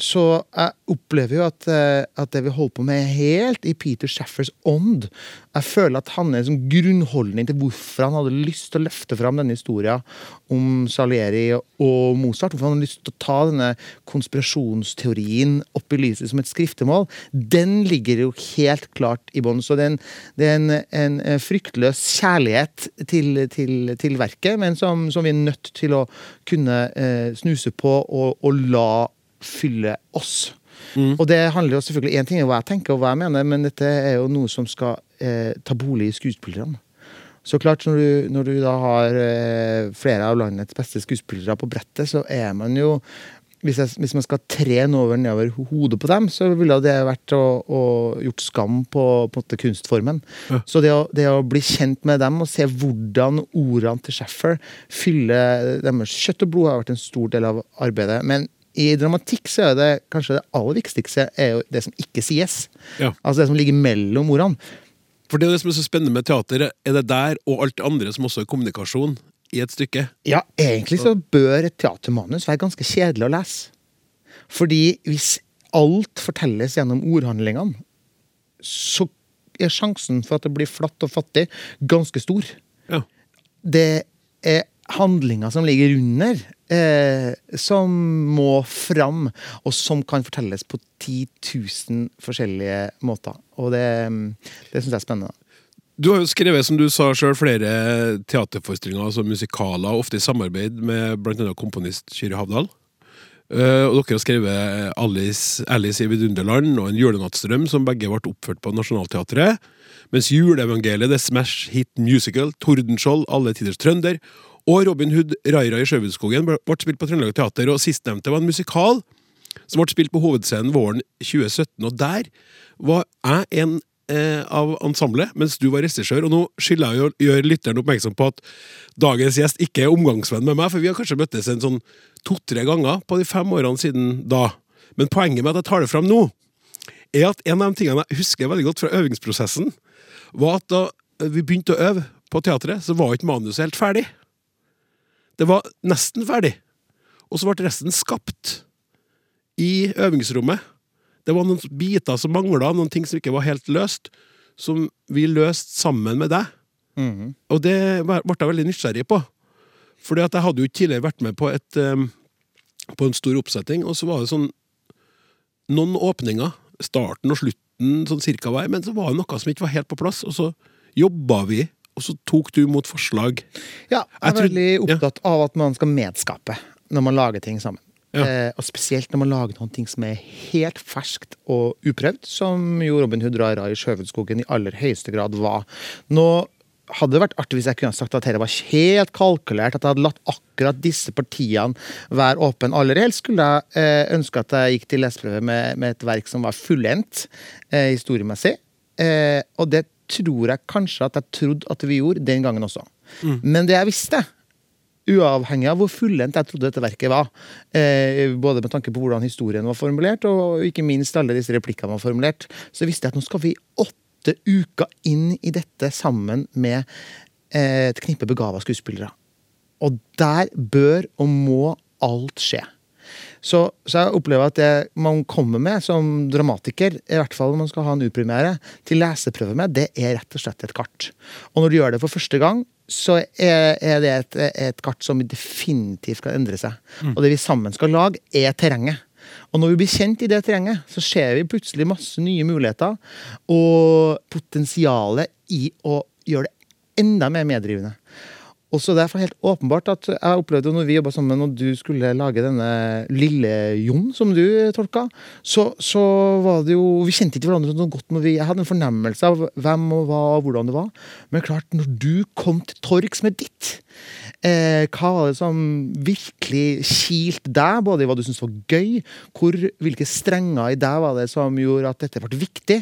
så jeg opplever jo at, eh, at det vi holder på med, er helt i Peter Shaffers ånd. Jeg føler at han er sånn grunnholdning til hvorfor han hadde lyst til å løfte fram denne historien om Salieri og Mozart. Hvorfor han hadde lyst til å ta denne konspirasjonsteorien opp i lyset som et skriftemål. Den ligger jo helt klart i bånn. Så det er en, det er en, en eh, fryktløs kjærlighet til, til, til verket, men som, som vi er nødt til å kunne eh, snuse på og, og la fylle oss. Og det handler jo selvfølgelig Én ting er hva jeg tenker og hva jeg mener, men dette er jo noe som skal eh, ta bolig i skuespillerne. Så klart, når du, når du da har eh, flere av landets beste skuespillere på brettet, så er man jo hvis, jeg, hvis man skal tre over nedover hodet på dem, så ville det vært å, å gjort skam på, på kunstformen. Så det å, det å bli kjent med dem og se hvordan ordene til Shaffer fyller deres kjøtt og blod, har vært en stor del av arbeidet. Men i dramatikk så er det kanskje det aller viktigste er jo det som ikke sies. Ja. Altså det som ligger mellom ordene. For det er det som er så spennende med teater, er det der og alt andre som også er kommunikasjon, i et stykke? Ja, egentlig så bør et teatermanus være ganske kjedelig å lese. Fordi hvis alt fortelles gjennom ordhandlingene, så er sjansen for at det blir flatt og fattig, ganske stor. Ja. Det er handlinga som ligger under, eh, som må fram, og som kan fortelles på 10 000 forskjellige måter. Og det, det syns jeg er spennende. Du har jo skrevet som du sa selv, flere teaterforestillinger, altså musikaler, ofte i samarbeid med bl.a. komponist Kyrre Havdal. Uh, og dere har skrevet Alice, Alice i Vidunderland og En julenattsdrøm, som begge ble oppført på Nationaltheatret. Mens Juleevangeliet, The Smash Hit Musical, Tordenskjold, Alle tiders trønder og Robin Hood, Raira i Sjøvudskogen ble spilt på Trøndelag Teater. Og sistnevnte var en musikal som ble spilt på Hovedscenen våren 2017. Og der var jeg en eh, av ensemblet, mens du var regissør. Og nå skylder jeg å gjøre lytteren oppmerksom på at dagens gjest ikke er omgangsvenn med meg, for vi har kanskje møttes en sånn to-tre ganger på de fem årene siden da. Men poenget med at jeg tar det fram nå, er at en av de tingene jeg husker veldig godt fra øvingsprosessen, var at da vi begynte å øve på teatret, så var ikke manuset helt ferdig. Det var nesten ferdig. Og så ble resten skapt i øvingsrommet. Det var noen biter som mangla, noen ting som ikke var helt løst, som vi løste sammen med deg. Mhm. Og det ble jeg veldig nysgjerrig på. Fordi at jeg hadde jo tidligere vært med på, et, um, på en stor oppsetting, og så var det sånn noen åpninger, starten og slutten sånn cirka men så var det noe som ikke var helt på plass, og så jobba vi, og så tok du mot forslag. Ja, jeg er veldig opptatt av at man skal medskape når man lager ting sammen. Ja. Eh, og spesielt når man lager noen ting som er helt ferskt og uprøvd, som jo Robin Hood Rara i Sjøfuglskogen i aller høyeste grad var. Nå hadde det vært artig hvis jeg kunne sagt at dette var helt kalkulert, at jeg hadde latt akkurat disse partiene være åpne. Aller helst skulle jeg eh, ønske at jeg gikk til leseprøve med, med et verk som var fullendt eh, historiemessig. Eh, og det tror jeg kanskje at jeg trodde at vi gjorde den gangen også. Men det jeg visste, uavhengig av hvor fullendt jeg trodde dette verket var, eh, både med tanke på hvordan historien var formulert, og ikke minst alle disse replikkene var formulert, så visste jeg at nå skal vi åtte uker inn i dette sammen med eh, et knippe begava skuespillere. Og der bør og må alt skje. Så, så jeg opplever at det man kommer med som dramatiker, i hvert fall når man skal ha en urpremiere, til leseprøve med, det er rett og slett et kart. Og når du gjør det for første gang, så er, er det et, et kart som definitivt skal endre seg. Og det vi sammen skal lage, er terrenget. Og når vi blir kjent i det terrenget, så ser vi plutselig masse nye muligheter og potensialet i å gjøre det enda mer meddrivende. Og så Derfor er helt åpenbart at jeg opplevde når vi jobba sammen og du skulle lage denne lille Jon, som du tolka, så, så var det jo Vi kjente ikke hverandre noe godt. når vi, Jeg hadde en fornemmelse av hvem og hva og hvordan det var. Men klart, når du kom til torgs med ditt, eh, hva var det som virkelig kilte deg, både i hva du syntes var gøy, hvor, hvilke strenger i deg var det som gjorde at dette ble viktig?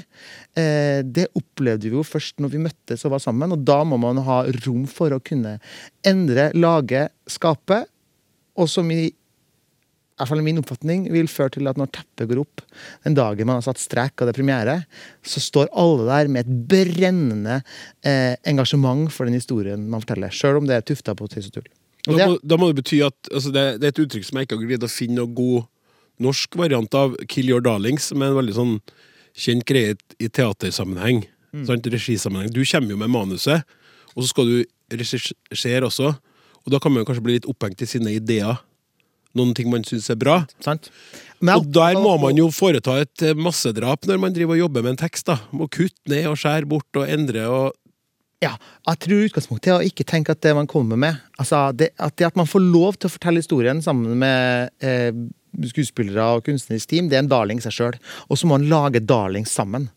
Eh, det opplevde vi jo først når vi møttes og var sammen, og da må man ha rom for å kunne endre, lage, skape, og som i, hvert fall min oppfatning vil føre til at når teppet går opp den dagen man har satt strek og det er premiere, så står alle der med et brennende eh, engasjement for den historien man forteller, sjøl om det er tufta på tøys og tull. Og Da det- må, da må det bety at altså det, det er et uttrykk som jeg ikke har greid å finne noen god norsk variant av. Kill Your Darlings, som er en veldig sånn kjent greie i teatersammenheng. Sant? Regisammenheng. Du kommer jo med manuset, og så skal du regissere også. Og da kan man jo kanskje bli litt opphengt i sine ideer. Noen ting man syns er bra. Sant? Men Og der må man jo foreta et eh, massedrap når man driver og jobber med en tekst. da. Må kutte ned og skjære bort og endre og Ja, jeg tror utgangspunktet er å ikke tenke at det man kommer med altså det, at det at man får lov til å fortelle historien sammen med eh, skuespillere og kunstnerisk team, det er en darling i seg sjøl. Og så må man lage darlings sammen.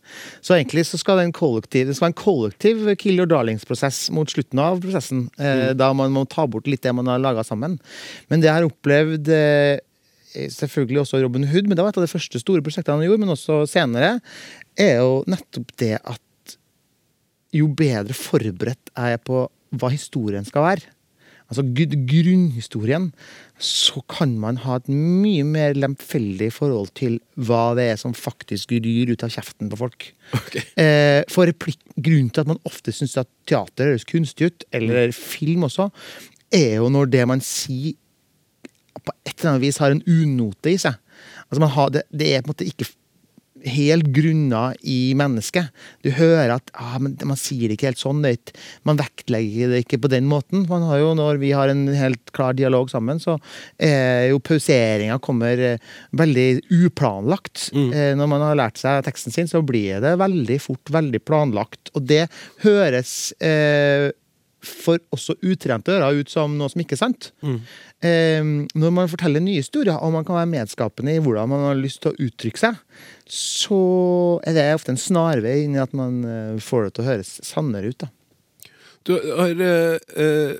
Så egentlig så skal det en kollektiv, det skal en kollektiv kill your darlings-prosess mot slutten av prosessen. Eh, Da man må ta bort litt det man har laga sammen. Men det jeg har opplevd eh, selvfølgelig også Robin Hood, men det var et av de første store prosjektene han gjorde, men også senere, er jo nettopp det at jo bedre forberedt er jeg på hva historien skal være, altså grunnhistorien, så kan man ha et mye mer lemfeldig forhold til hva det er som faktisk ryr ut av kjeften på folk. Eh, for replikk, grunnen til at man ofte syns at teater høres kunstig ut, eller film også, er jo når det man sier på et eller annet vis har en unote i seg. Altså man har, det, det er på en måte ikke helt grunna i mennesket. Du hører at ah, men man sier det ikke helt sånn. Det, man vektlegger det ikke på den måten. Man har jo, Når vi har en helt klar dialog sammen, så er jo pauseringa kommer eh, veldig uplanlagt. Mm. Eh, når man har lært seg teksten sin, så blir det veldig fort veldig planlagt. Og det høres eh, for også utrente ører ut som noe som ikke er sant. Mm. Eh, når man forteller nye historier, og man kan være medskapende i hvordan man har lyst til å uttrykke seg, så er det ofte en snarvei inn i at man eh, får det til å høres sannere ut. da. Du, har, eh,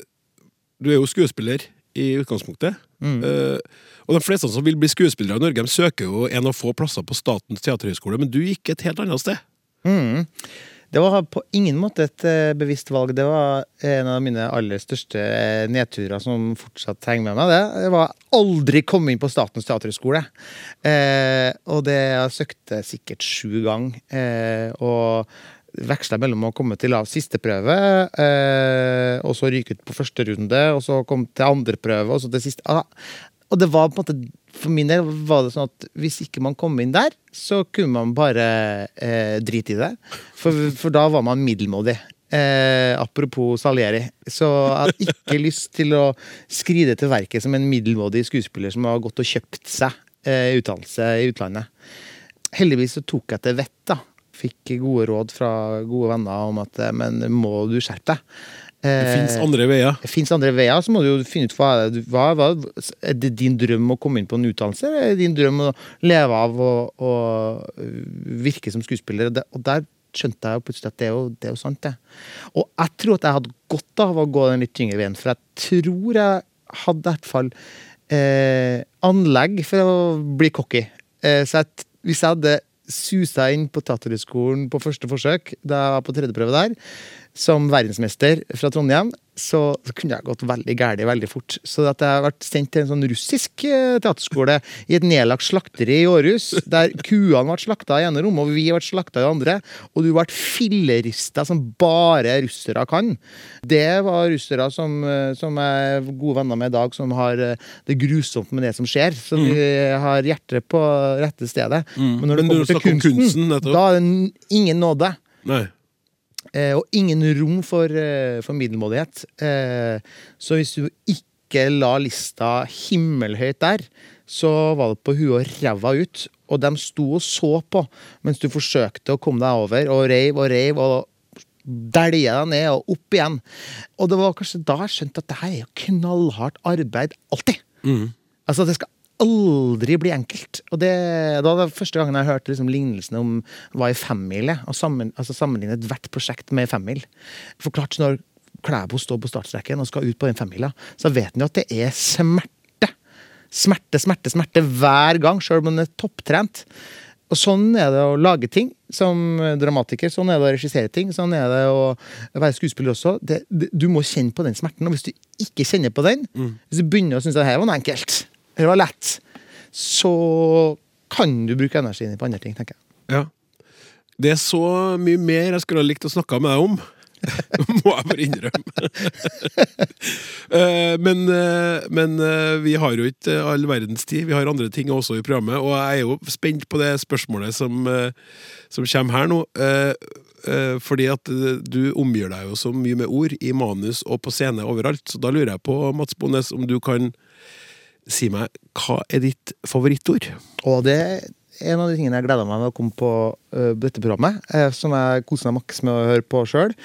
du er jo skuespiller i utgangspunktet. Mm. Eh, og de fleste som vil bli skuespillere i Norge, de søker jo en av få plasser på Statens teaterhøgskole, men du gikk et helt annet sted. Mm. Det var på ingen måte et eh, bevisst valg. Det var en av mine aller største eh, nedturer som fortsatt henger med meg. Det var aldri komme inn på Statens teaterhøgskole. Eh, og det jeg søkte sikkert sju ganger. Eh, og veksla mellom å komme til lav siste prøve, eh, og så ryke ut på første runde, og så komme til andre prøve, og så til siste. Ah, og det var på en måte for min del var det sånn at hvis ikke man kom inn der, så kunne man bare eh, drite i det. For, for, da var man middelmådig. Eh, apropos Salieri. Så jeg hadde ikke lyst til å skride til verket som en middelmådig skuespiller som har gått og kjøpt seg eh, utdannelse i utlandet. Heldigvis så tok jeg til vett. Fikk gode råd fra gode venner om at men må du skjerpe deg. Det fins andre veier. Det fins andre veier, Så må du jo finne ut hva, hva, hva Er det din drøm å komme inn på en utdannelse, eller er det din drøm å leve av å virke som skuespiller? Og der skjønte jeg jo plutselig at det er jo, det er jo sant, det. Og jeg tror at jeg hadde godt av å gå den litt tyngre veien, for jeg tror jeg hadde i hvert fall eh, anlegg for å bli cocky. Eh, så jeg, hvis jeg hadde susa inn på Teaterhøgskolen på første forsøk, da jeg var på tredjeprøve der, som verdensmester fra Trondheim, så, så kunne jeg gått veldig galt veldig fort. Så at jeg har vært sendt til en sånn russisk eh, teaterskole i et nedlagt slakteri i Århus, der kuene ble slakta i ene rommet, og vi ble slakta i det andre, og du ble fillerista som bare russere kan. Det var russere som, eh, som er gode venner med i dag, som har eh, det grusomt med det som skjer. Så mm. har hjertet på rette stedet. Mm. Men når det kommer til kunsten, kunsten da er det ingen nåde. Nei. Eh, og ingen rom for, eh, for middelmådighet. Eh, så hvis du ikke la lista himmelhøyt der, så var det på huet og ræva ut. Og de sto og så på mens du forsøkte å komme deg over, og reiv og reiv. og dælja deg ned og opp igjen. Og det var kanskje da jeg skjønte at det her er jo knallhardt arbeid alltid. Mm. Altså Det skal aldri bli enkelt. Og det, da var det første gangen jeg hørte liksom lignelsen om hva i femmil er. Og sammen, altså sammenlignet hvert prosjekt med femmil. Forklart når Klæbo står på startstreken og skal ut på den femmila, så vet han jo at det er smerte. Smerte, smerte, smerte hver gang, sjøl om han er topptrent. Og sånn er det å lage ting som dramatiker. Sånn er det å regissere ting. Sånn er det å være skuespiller også. Det, det, du må kjenne på den smerten. Og hvis du ikke kjenner på den, mm. hvis du begynner å synes at det her var noe enkelt, eller var lett, så kan du bruke energien din på andre ting, tenker jeg. Ja. Det er så mye mer jeg skulle ha likt å snakke med deg om. Må jeg bare innrømme. Eh, men, eh, men, eh, vi har jo ikke all verdens tid. Vi har andre ting også i programmet. Og jeg er jo spent på det spørsmålet som, som kommer her nå. Fordi at du omgir deg jo så mye med ord i manus og på scene overalt. Så da lurer jeg på, Mats Bones, om du kan Si meg, hva er ditt favorittord? Og det er en av de tingene jeg gleder meg med å komme på uh, dette programmet. Uh, som jeg koser meg maks med å høre på sjøl.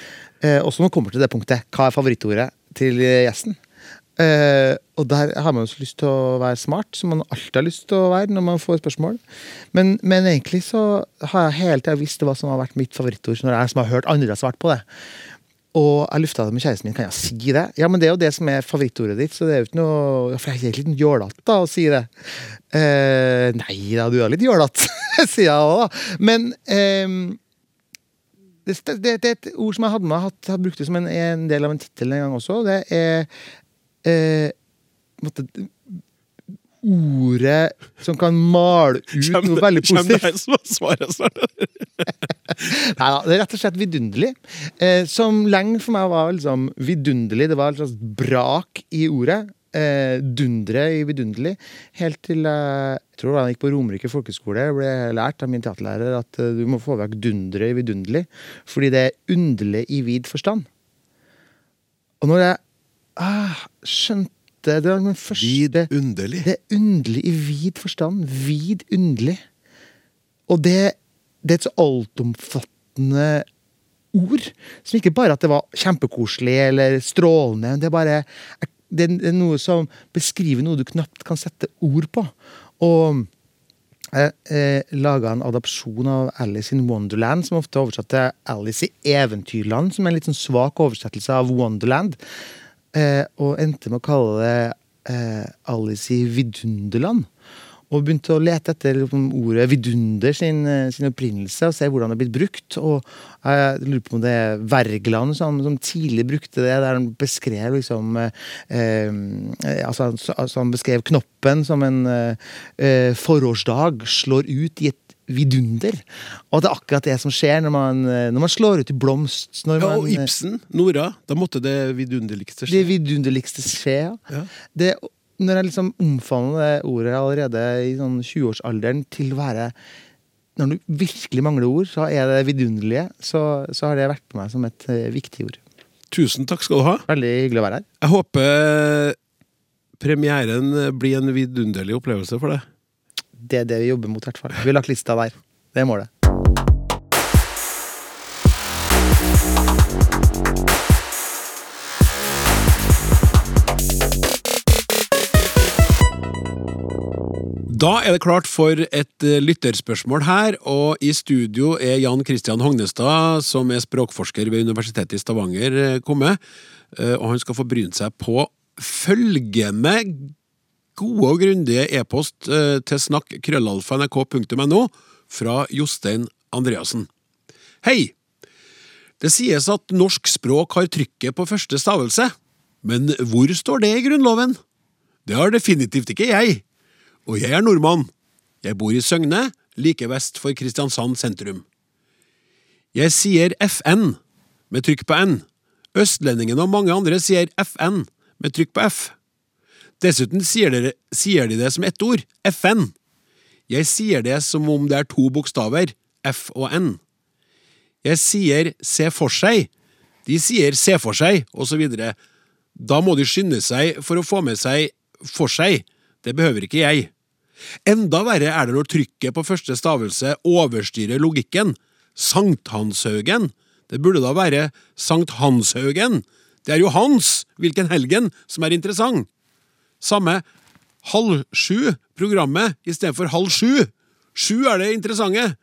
Uh, også når man kommer til det punktet. Hva er favorittordet til gjesten? Uh, og der har man jo lyst til å være smart, som man alltid har lyst til å være når man får spørsmål. Men, men egentlig så har jeg hele tida visst hva som har vært mitt favorittord når jeg som har hørt andre svart på det. Og jeg lufta det med kjæresten min. Kan jeg si det? Ja, men det er jo det som er favorittordet ditt. Så det er jo ikke noe For jeg er litt jålete å si det. Eh, nei da, du er litt jålete, sier jeg òg, da. Men eh, det, det, det, er et ord som jeg hadde med, jeg har brukt det som en, en, del av en tittel en gang også. Det er eh, måtte, ordet som kan male ut noe veldig positivt. Kjem det svaret snart? Nei da, det er rett og slett vidunderlig. Eh, som lenge for meg var liksom vidunderlig. Det var et slags brak i ordet. Eh, dundre i vidunderlig. Helt til eh, jeg tror jeg gikk på Romerike folkeskole, ble lært av min teaterlærer at eh, du må få vekk dundre i vidunderlig. Fordi det er underlig i vid forstand. Og når jeg ah, skjønte det er den første Vidunderlig. Det er underlig i vid forstand. Vidunderlig. Og det, det er et så altomfattende ord. Som ikke bare at det var kjempekoselig eller strålende. Det er bare det er noe som beskriver noe du knapt kan sette ord på. Og jeg eh, laga en adopsjon av Alice in Wonderland, som ofte er oversatt til Alice i Eventyrland, som er en litt sånn svak oversettelse av Wonderland. Eh, og endte med å kalle det eh, Alice i Vidunderland. Og begynte å lete etter liksom, ordet vidunder sin, eh, sin, opprinnelse og se hvordan det er blitt brukt. Og jeg lurer på om det er Wergeland som, som tidlig brukte det, der han beskrev liksom eh, eh altså, altså, Han beskrev knoppen som en eh, forårsdag slår ut i et vidunder. Og det er akkurat det som skjer når man, når man slår ut i blomst. ja, og Ibsen, Nora, da måtte det vidunderligste skje. Det vidunderligste skje, ja. ja. Det når jeg liksom omfavner det ordet allerede i sånn 20-årsalderen til å være Når du virkelig mangler ord, så er det vidunderlige. Så, så har det vært på meg som et uh, viktig ord. Tusen takk skal du ha. Veldig hyggelig å være her. Jeg håper premieren blir en vidunderlig opplevelse for deg. Det er det vi jobber mot, i hvert fall. Vi har lagt lista der. Det er målet. Da er det klart for et eh, lytterspørsmål her, og i studio er Jan Christian Hognestad, som er språkforsker ved Universitetet i Stavanger, eh, kommet. Eh, og han skal få bryne seg på følgende gode og grundige e-post til snakk krøllalfa.nrk.no fra Jostein Andreassen. Hei! Det sies at norsk språk har trykket på første stavelse, men hvor står det i Grunnloven? Det har definitivt ikke jeg. Og jeg er nordmann. Jeg bor i Søgne, like vest for Kristiansand sentrum. Jeg sier FN, med trykk på N. Østlendingene og mange andre sier FN, med trykk på F. Dessuten sier, dere, sier de det som ett ord, FN. Jeg sier det som om det er to bokstaver, F og N. Jeg sier se for seg, de sier se for seg, videre. Da må de skynde seg for å få med seg for seg, det behøver ikke jeg. Enda verre er det når trykket på første stavelse overstyrer logikken. Sankthanshaugen. Det burde da være Sankt Hanshaugen. Det er jo hans, hvilken helgen, som er interessant. Samme halv sju-programmet istedenfor halv sju. Sju er det interessante.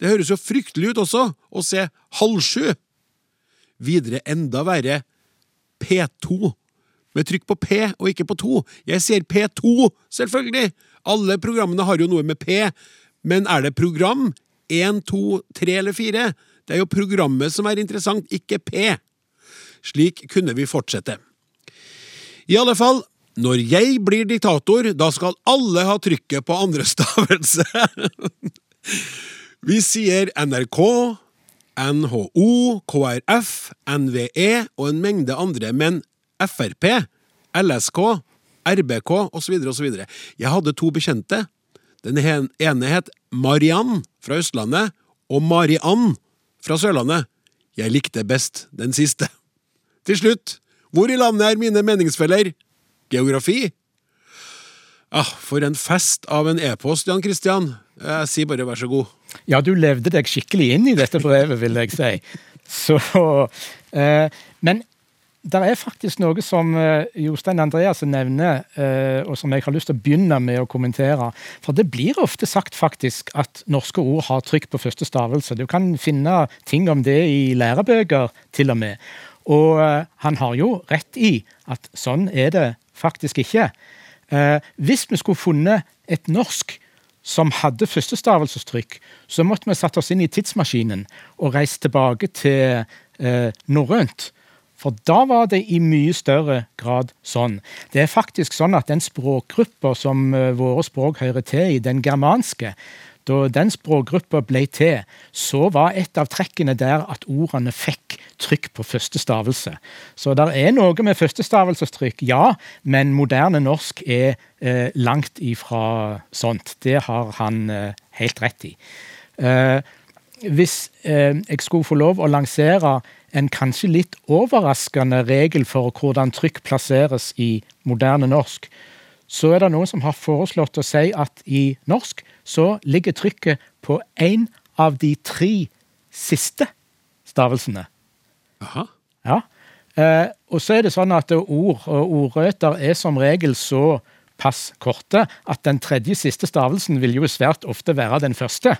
Det høres jo fryktelig ut også, å se halv sju. Videre enda verre P2 med trykk på P og ikke på 2. Jeg sier P2, selvfølgelig! Alle programmene har jo noe med P, men er det program? Én, to, tre eller fire? Det er jo programmet som er interessant, ikke P. Slik kunne vi fortsette. I alle fall, når jeg blir diktator, da skal alle ha trykket på andre stavelse. vi sier NRK, NHO, KrF, NVE og en mengde andre, men Frp, LSK, RBK osv. osv. Jeg hadde to bekjente. Den ene het Mariann fra Østlandet og Mariann fra Sørlandet. Jeg likte best den siste. Til slutt, hvor i landet er mine meningsfeller? Geografi? Ah, for en fest av en e-post, Jan Christian. Jeg sier bare vær så god. Ja, du levde deg skikkelig inn i dette brevet, vil jeg si. Så, eh, men det er faktisk noe som uh, Jostein Andreassen nevner, uh, og som jeg har lyst til å begynne med å kommentere. For det blir ofte sagt faktisk at norske ord har trykk på første stavelse. Du kan finne ting om det i lærebøker, til og med. Og han har jo rett i at sånn er det faktisk ikke. hvis vi skulle funnet et norsk som hadde førstestavelsestrykk, så måtte vi satt oss inn i tidsmaskinen og reist tilbake til norrønt For da var det i mye større grad sånn. Det er faktisk sånn at den språkgruppa som eh, våre språk hører til i, den germanske, da den språkgruppa ble til, så var et av trekkene der at ordene fikk trykk på første stavelse. Så det er noe med førstestavelsestrykk, ja, men moderne norsk er eh, langt ifra sånt. Det har han eh, helt rett i. Eh, hvis eh, jeg skulle få lov å lansere en kanskje litt overraskende regel for hvordan trykk plasseres i moderne norsk, så er det noen som har foreslått å si at i norsk så ligger trykket på én av de tre siste stavelsene. Aha. Ja. Eh, og så er det sånn at ord og ordrøter er som regel så pass korte at den tredje siste stavelsen vil jo svært ofte være den første.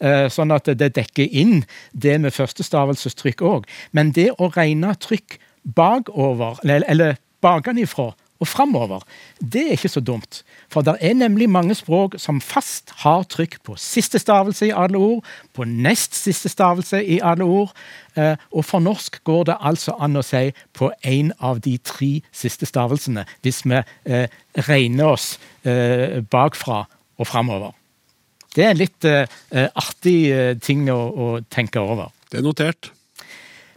Eh, sånn at det dekker inn det med førstestavelsestrykk òg. Men det å regne trykk bakover, eller, eller bakenifra og framover, det er ikke så dumt. For det er nemlig mange språk som fast har trykk på siste stavelse i alle ord, på nest siste stavelse i alle ord, eh, og for norsk går det altså an å si på én av de tre siste stavelsene, hvis vi eh, regner oss eh, bakfra og framover. Det er en litt artig ting å, å tenke over. Det er notert.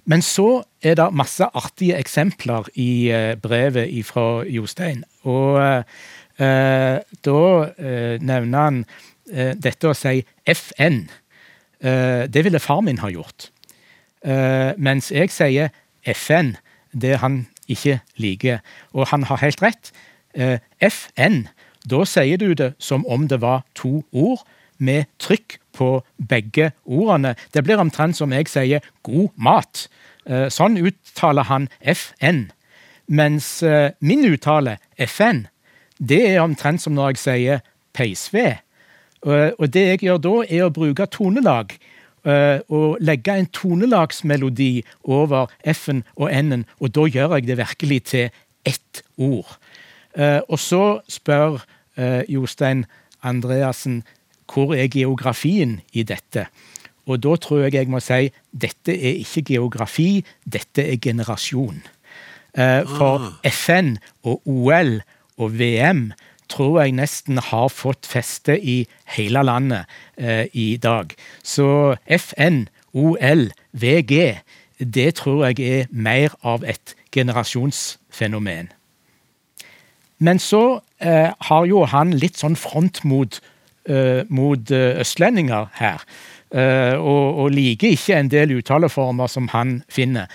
Men så er det masse artige eksempler i eh, brevet fra Jostein. Og eh, da eh, nevner han eh, dette å si FN. Eh, det ville far min ha gjort. Eh, mens jeg sier FN, det han ikke liker. Og han har helt rett. FN, da sier du det som om det var to ord med trykk på begge ordene. Det blir omtrent som jeg sier 'god mat'. Eh, sånn uttaler han FN. Mens eh, min uttale, FN, det er omtrent som når jeg sier peisved. Og det jeg gjør da, er å bruke tonelag. Eh, og legge en tonelagsmelodi over F-en og N-en, og da gjør jeg det virkelig til ett ord. Og så spør Jostein Andreassen hvor er geografien i dette? Og da tror jeg jeg må si dette er ikke geografi, dette er generasjon. Eh, for ah. FN og OL og VM tror jeg nesten har fått feste i hele landet eh, i dag. Så FN, OL, VG, det tror jeg er mer av et generasjonsfenomen. Men så eh, har jo han litt sånn front mot mot østlendinger her. Uh, og, og, liker ikke en del uttaleformer som han finner.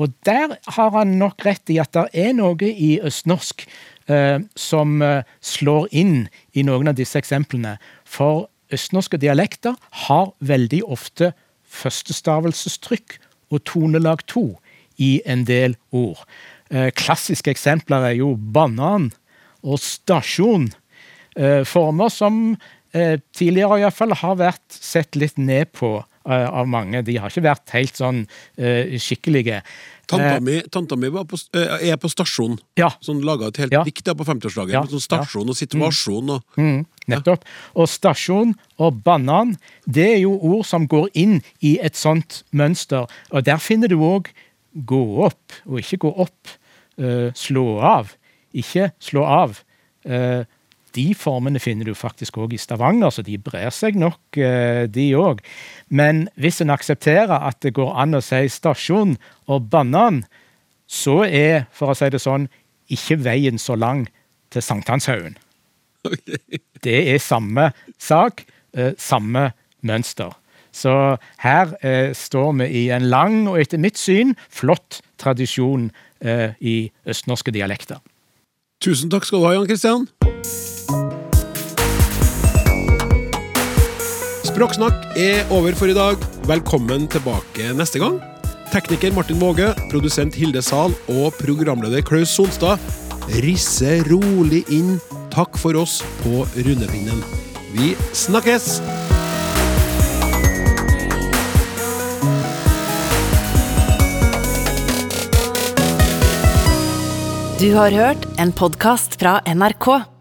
Og der har han nok rett i at det er noe i østnorsk som slår inn i noen av disse eksemplene. For østnorske dialekter har veldig ofte førstestavelsestrykk og tonelag to i en del ord. Klassiske eksempler er jo banan og stasjon. Former som eh, tidligere iallfall har vært sett litt ned på eh, av mange. De har ikke vært helt sånn eh, skikkelige. Tanta eh, mi, tanta mi på, eh, er på stasjon. Ja. Sånn Laga et helt ja. dikt på 50-årsdagen. Ja. Sånn stasjon og situasjon. Og, mm. Mm. Nettopp. Og stasjon og banan, det er jo ord som går inn i et sånt mønster. Og der finner du òg gå opp, og ikke gå opp. Uh, slå av, ikke slå av. Uh, de formene finner du faktisk òg i Stavanger, så de brer seg nok, eh, de òg. Men hvis en aksepterer at det går an å si stasjon og banan, så er, for å si det sånn, ikke veien så lang til Sankthanshaugen. Okay. Det er samme sak, eh, samme mønster. Så her eh, står vi i en lang og etter mitt syn flott tradisjon eh, i østnorske dialekter. Tusen takk skal du ha, Jan Kristian. Språksnakk er over for i dag. Velkommen tilbake neste gang. Tekniker Martin Våge, produsent Hilde Zahl og programleder Klaus Sonstad risser rolig inn takk for oss på rundepinnen. Vi snakkes! Du har hørt en podkast fra NRK.